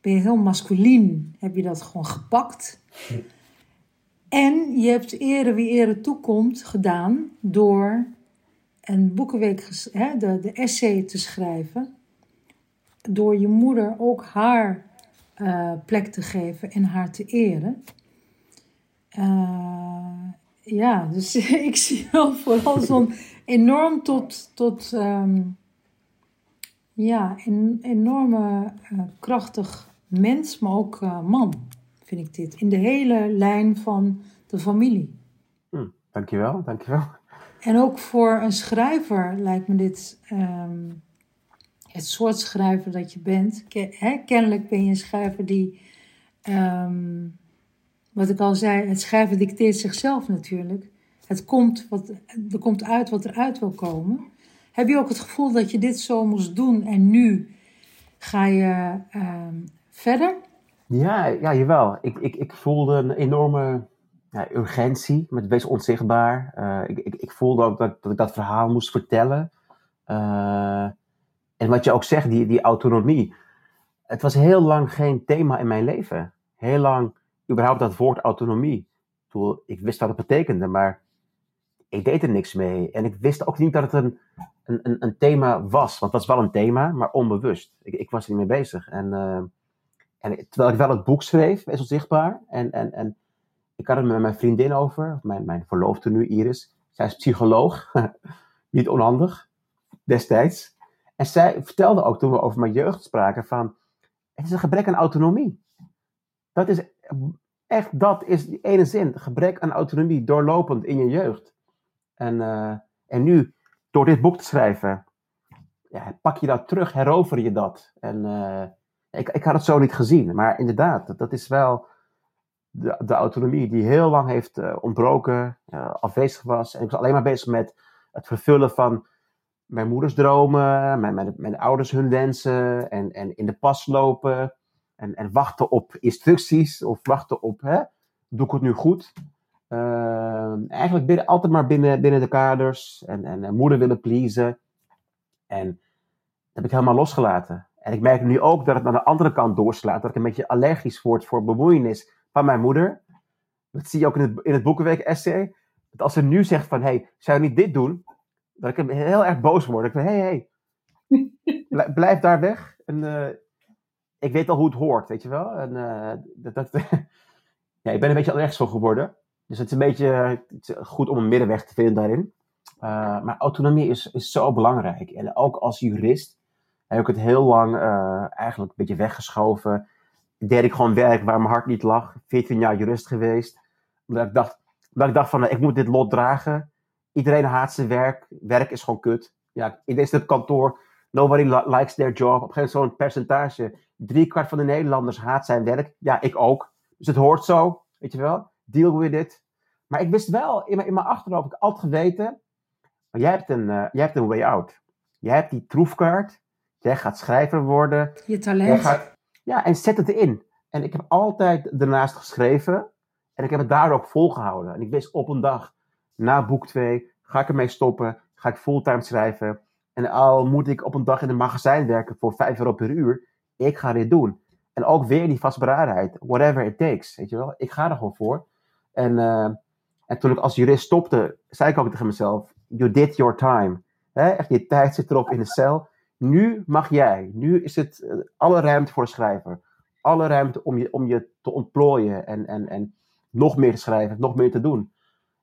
ben je heel masculien, heb je dat gewoon gepakt. En je hebt ere wie ere toekomt gedaan door een boekenweek, hè, de, essay te schrijven. Door je moeder ook haar uh, plek te geven en haar te eren. Uh, ja, dus ik zie wel vooral zo'n enorm tot, tot um, ja, een enorme uh, krachtig mens, maar ook uh, man, vind ik dit. In de hele lijn van de familie. Hm, dankjewel, dankjewel. En ook voor een schrijver lijkt me dit um, het soort schrijver dat je bent. Hè, kennelijk ben je een schrijver die, um, wat ik al zei, het schrijven dicteert zichzelf natuurlijk. Het komt, wat, er komt uit wat eruit wil komen. Heb je ook het gevoel dat je dit zo moest doen en nu ga je uh, verder? Ja, ja jawel. Ik, ik, ik voelde een enorme ja, urgentie met Wees Onzichtbaar. Uh, ik, ik, ik, voelde ook dat, dat ik dat verhaal moest vertellen. Uh, en wat je ook zegt, die, die autonomie. Het was heel lang geen thema in mijn leven. Heel lang überhaupt dat woord autonomie. Ik wist wat het betekende, maar ik deed er niks mee. En ik wist ook niet dat het een, een, een, thema was. Want dat was wel een thema, maar onbewust. Ik, ik was er niet mee bezig. En, uh, en terwijl ik wel het boek schreef, is onzichtbaar. En, en, en ik had het met mijn vriendin over, mijn, mijn verloofde nu, Iris. Zij is psycholoog, niet onhandig, destijds. En zij vertelde ook toen we over mijn jeugd spraken van, het is een gebrek aan autonomie. Dat is echt, dat is die ene zin, gebrek aan autonomie, doorlopend in je jeugd. En, uh, en nu door dit boek te schrijven, ja, pak je dat terug, herover je dat. En ik, ik had het zo niet gezien, maar inderdaad, dat, dat is wel de, de autonomie die heel lang heeft uh, ontbroken, afwezig was. En ik was alleen maar bezig met het vervullen van mijn moeders dromen, mijn, mijn, mijn ouders hun wensen en, en in de pas lopen en, en wachten op instructies of wachten op, hè, doe ik het nu goed? Uh, eigenlijk altijd maar binnen, binnen de kaders en, en, moeder willen pleasen. En dat heb ik helemaal losgelaten. En ik merk nu ook dat het aan de andere kant doorslaat, dat ik een beetje allergisch word voor bemoeienis van mijn moeder. Dat zie je ook in het, in het Boekenweek-essay. Dat als ze nu zegt van, hey, zou je niet dit doen? Dat ik heel erg boos word. Ik van, hey, hey, blijf daar weg. En, uh, ik weet al hoe het hoort, weet je wel. En, uh, dat, dat ja, ik ben een beetje allergisch voor geworden. Dus het is een beetje goed om een middenweg te vinden daarin. Uh, maar autonomie is, is zo belangrijk. En ook als jurist heb ik het heel lang eigenlijk een beetje weggeschoven deed ik gewoon werk waar mijn hart niet lag. 14 jaar jurist geweest. Omdat ik dacht, omdat ik dacht van, ik moet dit lot dragen. Iedereen haat zijn werk. Werk is gewoon kut. Ja, in deze kantoor, nobody likes their job. Op een gegeven moment zo'n percentage. Drie kwart van de Nederlanders haat zijn werk. Ja, ik ook. Dus het hoort zo, weet je wel. Deal with it. Maar ik wist wel, in mijn, in mijn achterhoofd, ik altijd geweten. Jij hebt, een, uh, jij hebt een way out. Jij hebt die troefkaart. Jij gaat schrijver worden. Je talent. Gaat, ja, en zet het in. En ik heb altijd ernaast geschreven. En ik heb het daar ook volgehouden. En ik wist op een dag, na boek 2, ga ik ermee stoppen. Ga ik fulltime schrijven. En al moet ik op een dag in een magazijn werken voor 5 euro per uur. Ik ga dit doen. En ook weer die vastberadenheid. Whatever it takes. Weet je wel. Ik ga er gewoon voor. En, uh, en toen ik als jurist stopte, zei ik ook tegen mezelf: You did your time. Echt, je tijd zit erop in de cel nu mag jij. Nu is het eh, alle ruimte voor de schrijver. Alle ruimte om je, om je te ontplooien en, en, en nog meer te schrijven, nog meer te doen.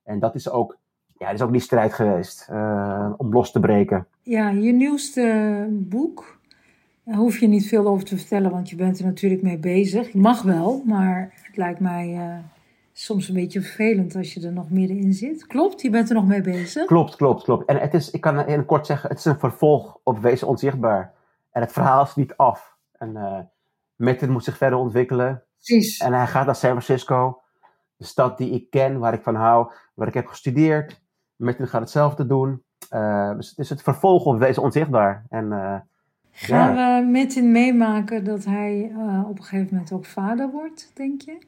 En dat is ook, ja, is ook die strijd geweest uh, om los te breken. Ja, je nieuwste boek, daar hoef je niet veel over te vertellen, want je bent er natuurlijk mee bezig. Je mag wel, maar het lijkt mij soms een beetje vervelend als je er nog middenin zit. Klopt, je bent er nog mee bezig? Klopt, klopt, klopt. En het is, ik kan in kort zeggen, het is een vervolg op Wezen Onzichtbaar. En het verhaal is niet af. En uh, Metin moet zich verder ontwikkelen. Precies. En hij gaat naar San Francisco, de stad die ik ken, waar ik van hou, waar ik heb gestudeerd. Metin gaat hetzelfde doen. Uh, dus het is het vervolg op Wezen Onzichtbaar. En, uh, Gaan ja. we Metin meemaken dat hij op een gegeven moment ook vader wordt, denk je?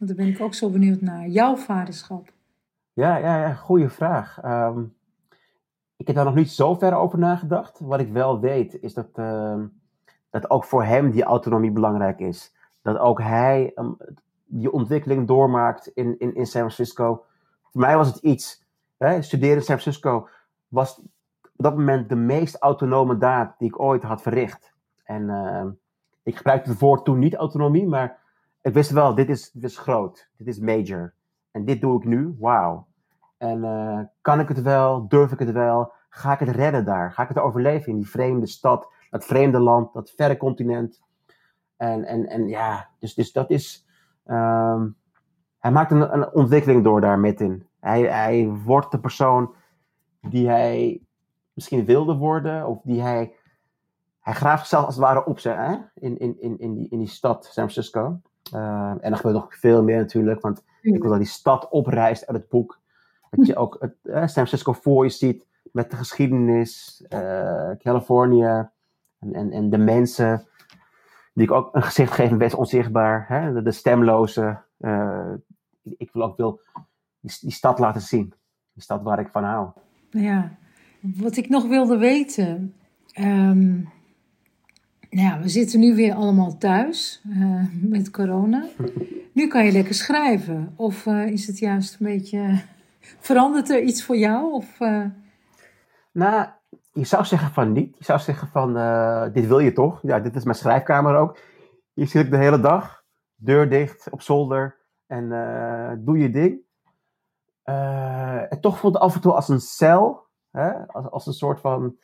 Want daar ben ik ook zo benieuwd naar. Jouw vaderschap. Ja, ja, ja goede vraag. Um, ik heb daar nog niet zo ver over nagedacht. Wat ik wel weet is dat, uh, dat ook voor hem die autonomie belangrijk is. Dat ook hij um, die ontwikkeling doormaakt in, in, in San Francisco. Voor mij was het iets. Hè, studeren in San Francisco was op dat moment de meest autonome daad die ik ooit had verricht. En ik gebruikte het woord toen niet autonomie, maar ik wist wel, dit is, dit is groot, dit is major. En dit doe ik nu, wauw. En uh, kan ik het wel, durf ik het wel, ga ik het redden daar? Ga ik het overleven in die vreemde stad, dat vreemde land, dat verre continent? En, en, en ja, dus, dus dat is. Um, hij maakt een, een ontwikkeling door daar in. Hij, hij wordt de persoon die hij misschien wilde worden, of die hij. Hij graaft zichzelf als het ware op, hè? In, in, in, in, die, in die stad, San Francisco. Uh, en er gebeurt nog veel meer natuurlijk, want ik wil dat die stad opreist uit het boek. Dat je ook het, uh, San Francisco voor je ziet met de geschiedenis, uh, Californië en, en, en de mensen die ik ook een gezicht geef, best onzichtbaar. Hè? De, de stemlozen. ik wil ook wil die, die stad laten zien. Die stad waar ik van hou. Ja, wat ik nog wilde weten. Um nou ja, we zitten nu weer allemaal thuis uh, met corona. Nu kan je lekker schrijven. Of uh, is het juist een beetje. Verandert er iets voor jou? Of, uh... Nou, je zou zeggen van niet. Je zou zeggen van: dit wil je toch? Ja, dit is mijn schrijfkamer ook. Hier zit ik de hele dag, deur dicht, op zolder en doe je ding. en toch voelt het af en toe als een cel, hè? Als, als een soort van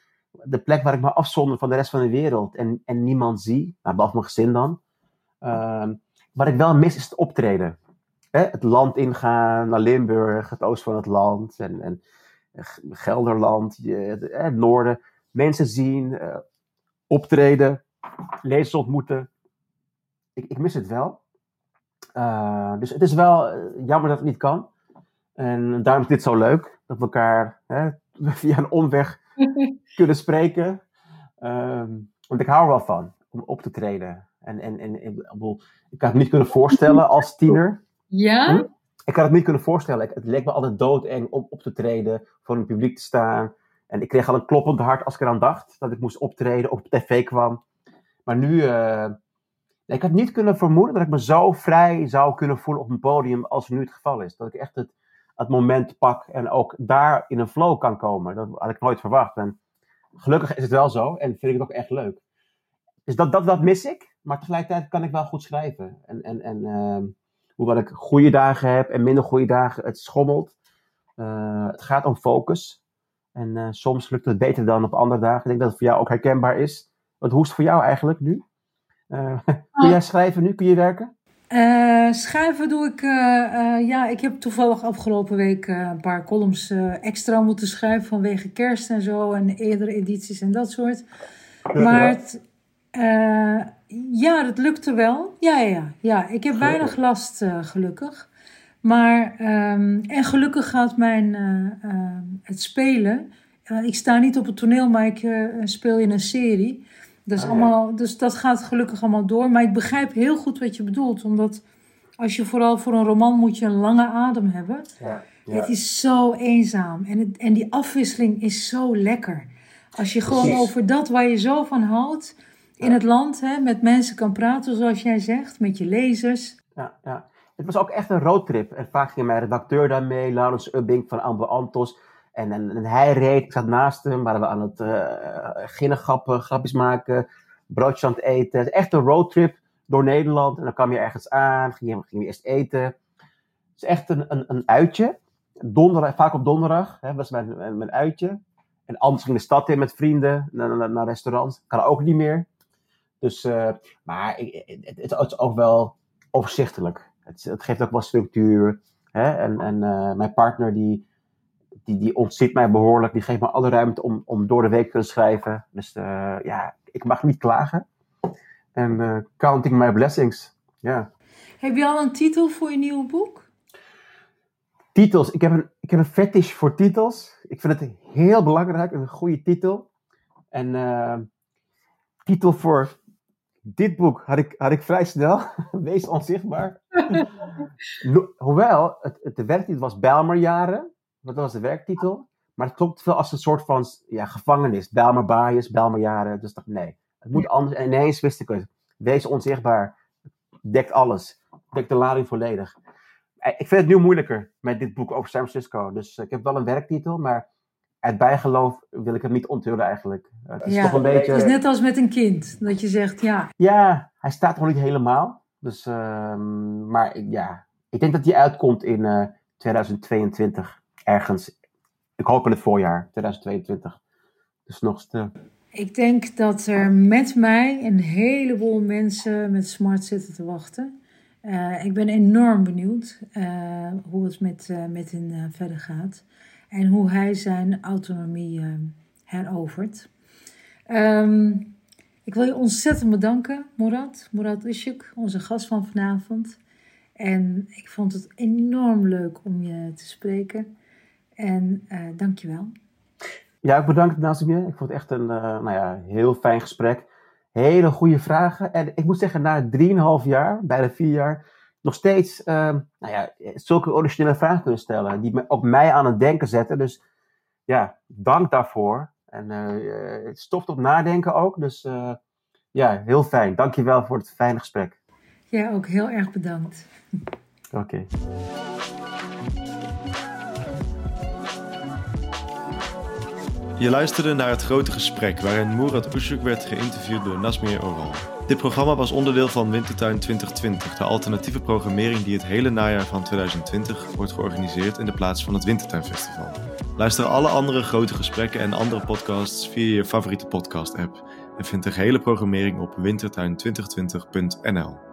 de plek waar ik me afzonder van de rest van de wereld en, en niemand zie, behalve mijn gezin dan. Uh, wat ik wel mis is het optreden. Het land ingaan, naar Limburg, het oosten van het land. En, en Gelderland, het noorden. Mensen zien, optreden, lezers ontmoeten. Ik, ik mis het wel. dus het is wel jammer dat het niet kan. En daarom is dit zo leuk, dat we elkaar via een omweg kunnen spreken. Ehm, want ik hou er wel van om op te treden. En, en, en, ik had het niet kunnen voorstellen als tiener. Ja? Hm? Ik had het niet kunnen voorstellen. het leek me altijd doodeng om op te treden, voor een publiek te staan. En ik kreeg al een kloppend hart als ik eraan dacht dat ik moest optreden, op tv kwam. Maar nu, uh, ik had niet kunnen vermoeden dat ik me zo vrij zou kunnen voelen op een podium als nu het geval is. Dat ik echt het, het moment pak en ook daar in een flow kan komen. Dat had ik nooit verwacht. En gelukkig is het wel zo en vind ik het ook echt leuk. Dus dat, dat, dat mis ik, maar tegelijkertijd kan ik wel goed schrijven. En, en, en uh, hoewel ik goede dagen heb en minder goede dagen, het schommelt. Uh, het gaat om focus. En uh, soms lukt het beter dan op andere dagen. Ik denk dat het voor jou ook herkenbaar is. Wat hoe is het voor jou eigenlijk nu? Uh, kun jij schrijven nu? Kun je werken? Uh, schrijven doe ik, uh, uh, ja, ik heb toevallig afgelopen week een paar columns extra moeten schrijven vanwege kerst en zo en eerdere edities en dat soort. Maar het, ja, dat lukte wel. Ja, ja, ja. Ik heb weinig last, gelukkig. Maar, um, en gelukkig gaat mijn, het spelen. ik sta niet op het toneel, maar ik speel in een serie. Dus, ah, allemaal, dus dat gaat gelukkig allemaal door. Maar ik begrijp heel goed wat je bedoelt. Omdat als je vooral voor een roman moet je een lange adem hebben. Ja, Het is zo eenzaam. En, het, en die afwisseling is zo lekker. Als je gewoon over dat waar je zo van houdt in het land hè, met mensen kan praten, zoals jij zegt, met je lezers. Ja, ja. Het was ook echt een roadtrip. En vaak ging mijn redacteur daarmee, Laurens Ubbing van Amber Antos. En, en, hij reed, ik zat naast hem, waren we aan het uh, grappen, grapjes maken, broodjes aan het eten. Echt een roadtrip door Nederland. En dan kwam je ergens aan, ging je, ging je eerst eten. Het is echt een, een, een uitje. Donderdag, vaak op donderdag hè, was mijn, mijn, uitje. En anders ging de stad in met vrienden, naar, naar, restaurants. Kan ook niet meer. Dus, uh, maar het, het, is ook wel overzichtelijk. Het, het geeft ook wel structuur. Hè? En, en uh, mijn partner die die, die ontziet mij behoorlijk. Die geeft me alle ruimte om, om door de week te kunnen schrijven. Dus uh, ja, ik mag niet klagen. En uh, counting my blessings. Ja. Heb je al een titel voor je nieuwe boek? Titels. Ik heb een, ik heb een fetish voor titels. Ik vind het heel belangrijk, een goede titel. En uh, titel voor dit boek had ik, had ik vrij snel. Wees onzichtbaar. Hoewel, het, het, de werktitel was Bijlmerjaren. Dat was de werktitel. Maar het klopt veel als een soort van ja, gevangenis. Bijlmer Bias, Bijlmer Jaren. Dus dacht nee, het moet anders. En ineens wist ik het. Wees onzichtbaar. Dekt alles. Dekt de lading volledig. Eh, ik vind het nu moeilijker met dit boek over San Francisco. Dus ik heb wel een werktitel, maar uit bijgeloof wil ik het niet onthullen eigenlijk. Het is ja, toch een beetje... Het is net als met een kind, dat je zegt ja. Ja, hij staat nog niet helemaal. Dus, uh, maar ja, ik denk dat die uitkomt in uh, eh, 2022 ergens, ik hoop in het voorjaar 2022. Dus nog te... Ik denk dat er met mij een heleboel mensen met smart zitten te wachten. Uh, ik ben enorm benieuwd uh, hoe het met, uh, met hen verder gaat. En hoe hij zijn autonomie herovert. Um, ik wil je ontzettend bedanken, Murat. Murat Ishuk, onze gast van vanavond. En ik vond het enorm leuk om je te spreken. En uh, dankjewel. Ja, ik bedank Nazimir. Ik vond het echt een uh, nou ja, heel fijn gesprek. Hele goede vragen. En ik moet zeggen, na 3,5 jaar, bijna 4 jaar, nog steeds uh, nou ja, zulke originele vragen kunnen stellen. Die me, op mij aan het denken zetten. Dus ja, dank daarvoor. En het stoft op nadenken ook. Dus ja, heel fijn. Dankjewel voor het fijne gesprek. Ja, ook heel erg bedankt. Oké. Okay. Je luisterde naar het grote gesprek waarin Murat Ushuk werd geïnterviewd door Nasmir Oral. Dit programma was onderdeel van Wintertuin 2020, de alternatieve programmering die het hele najaar van 2020 wordt georganiseerd in de plaats van het Wintertuinfestival. Luister alle andere grote gesprekken en andere podcasts via je favoriete podcast-app en vind de gehele programmering op wintertuin2020.nl.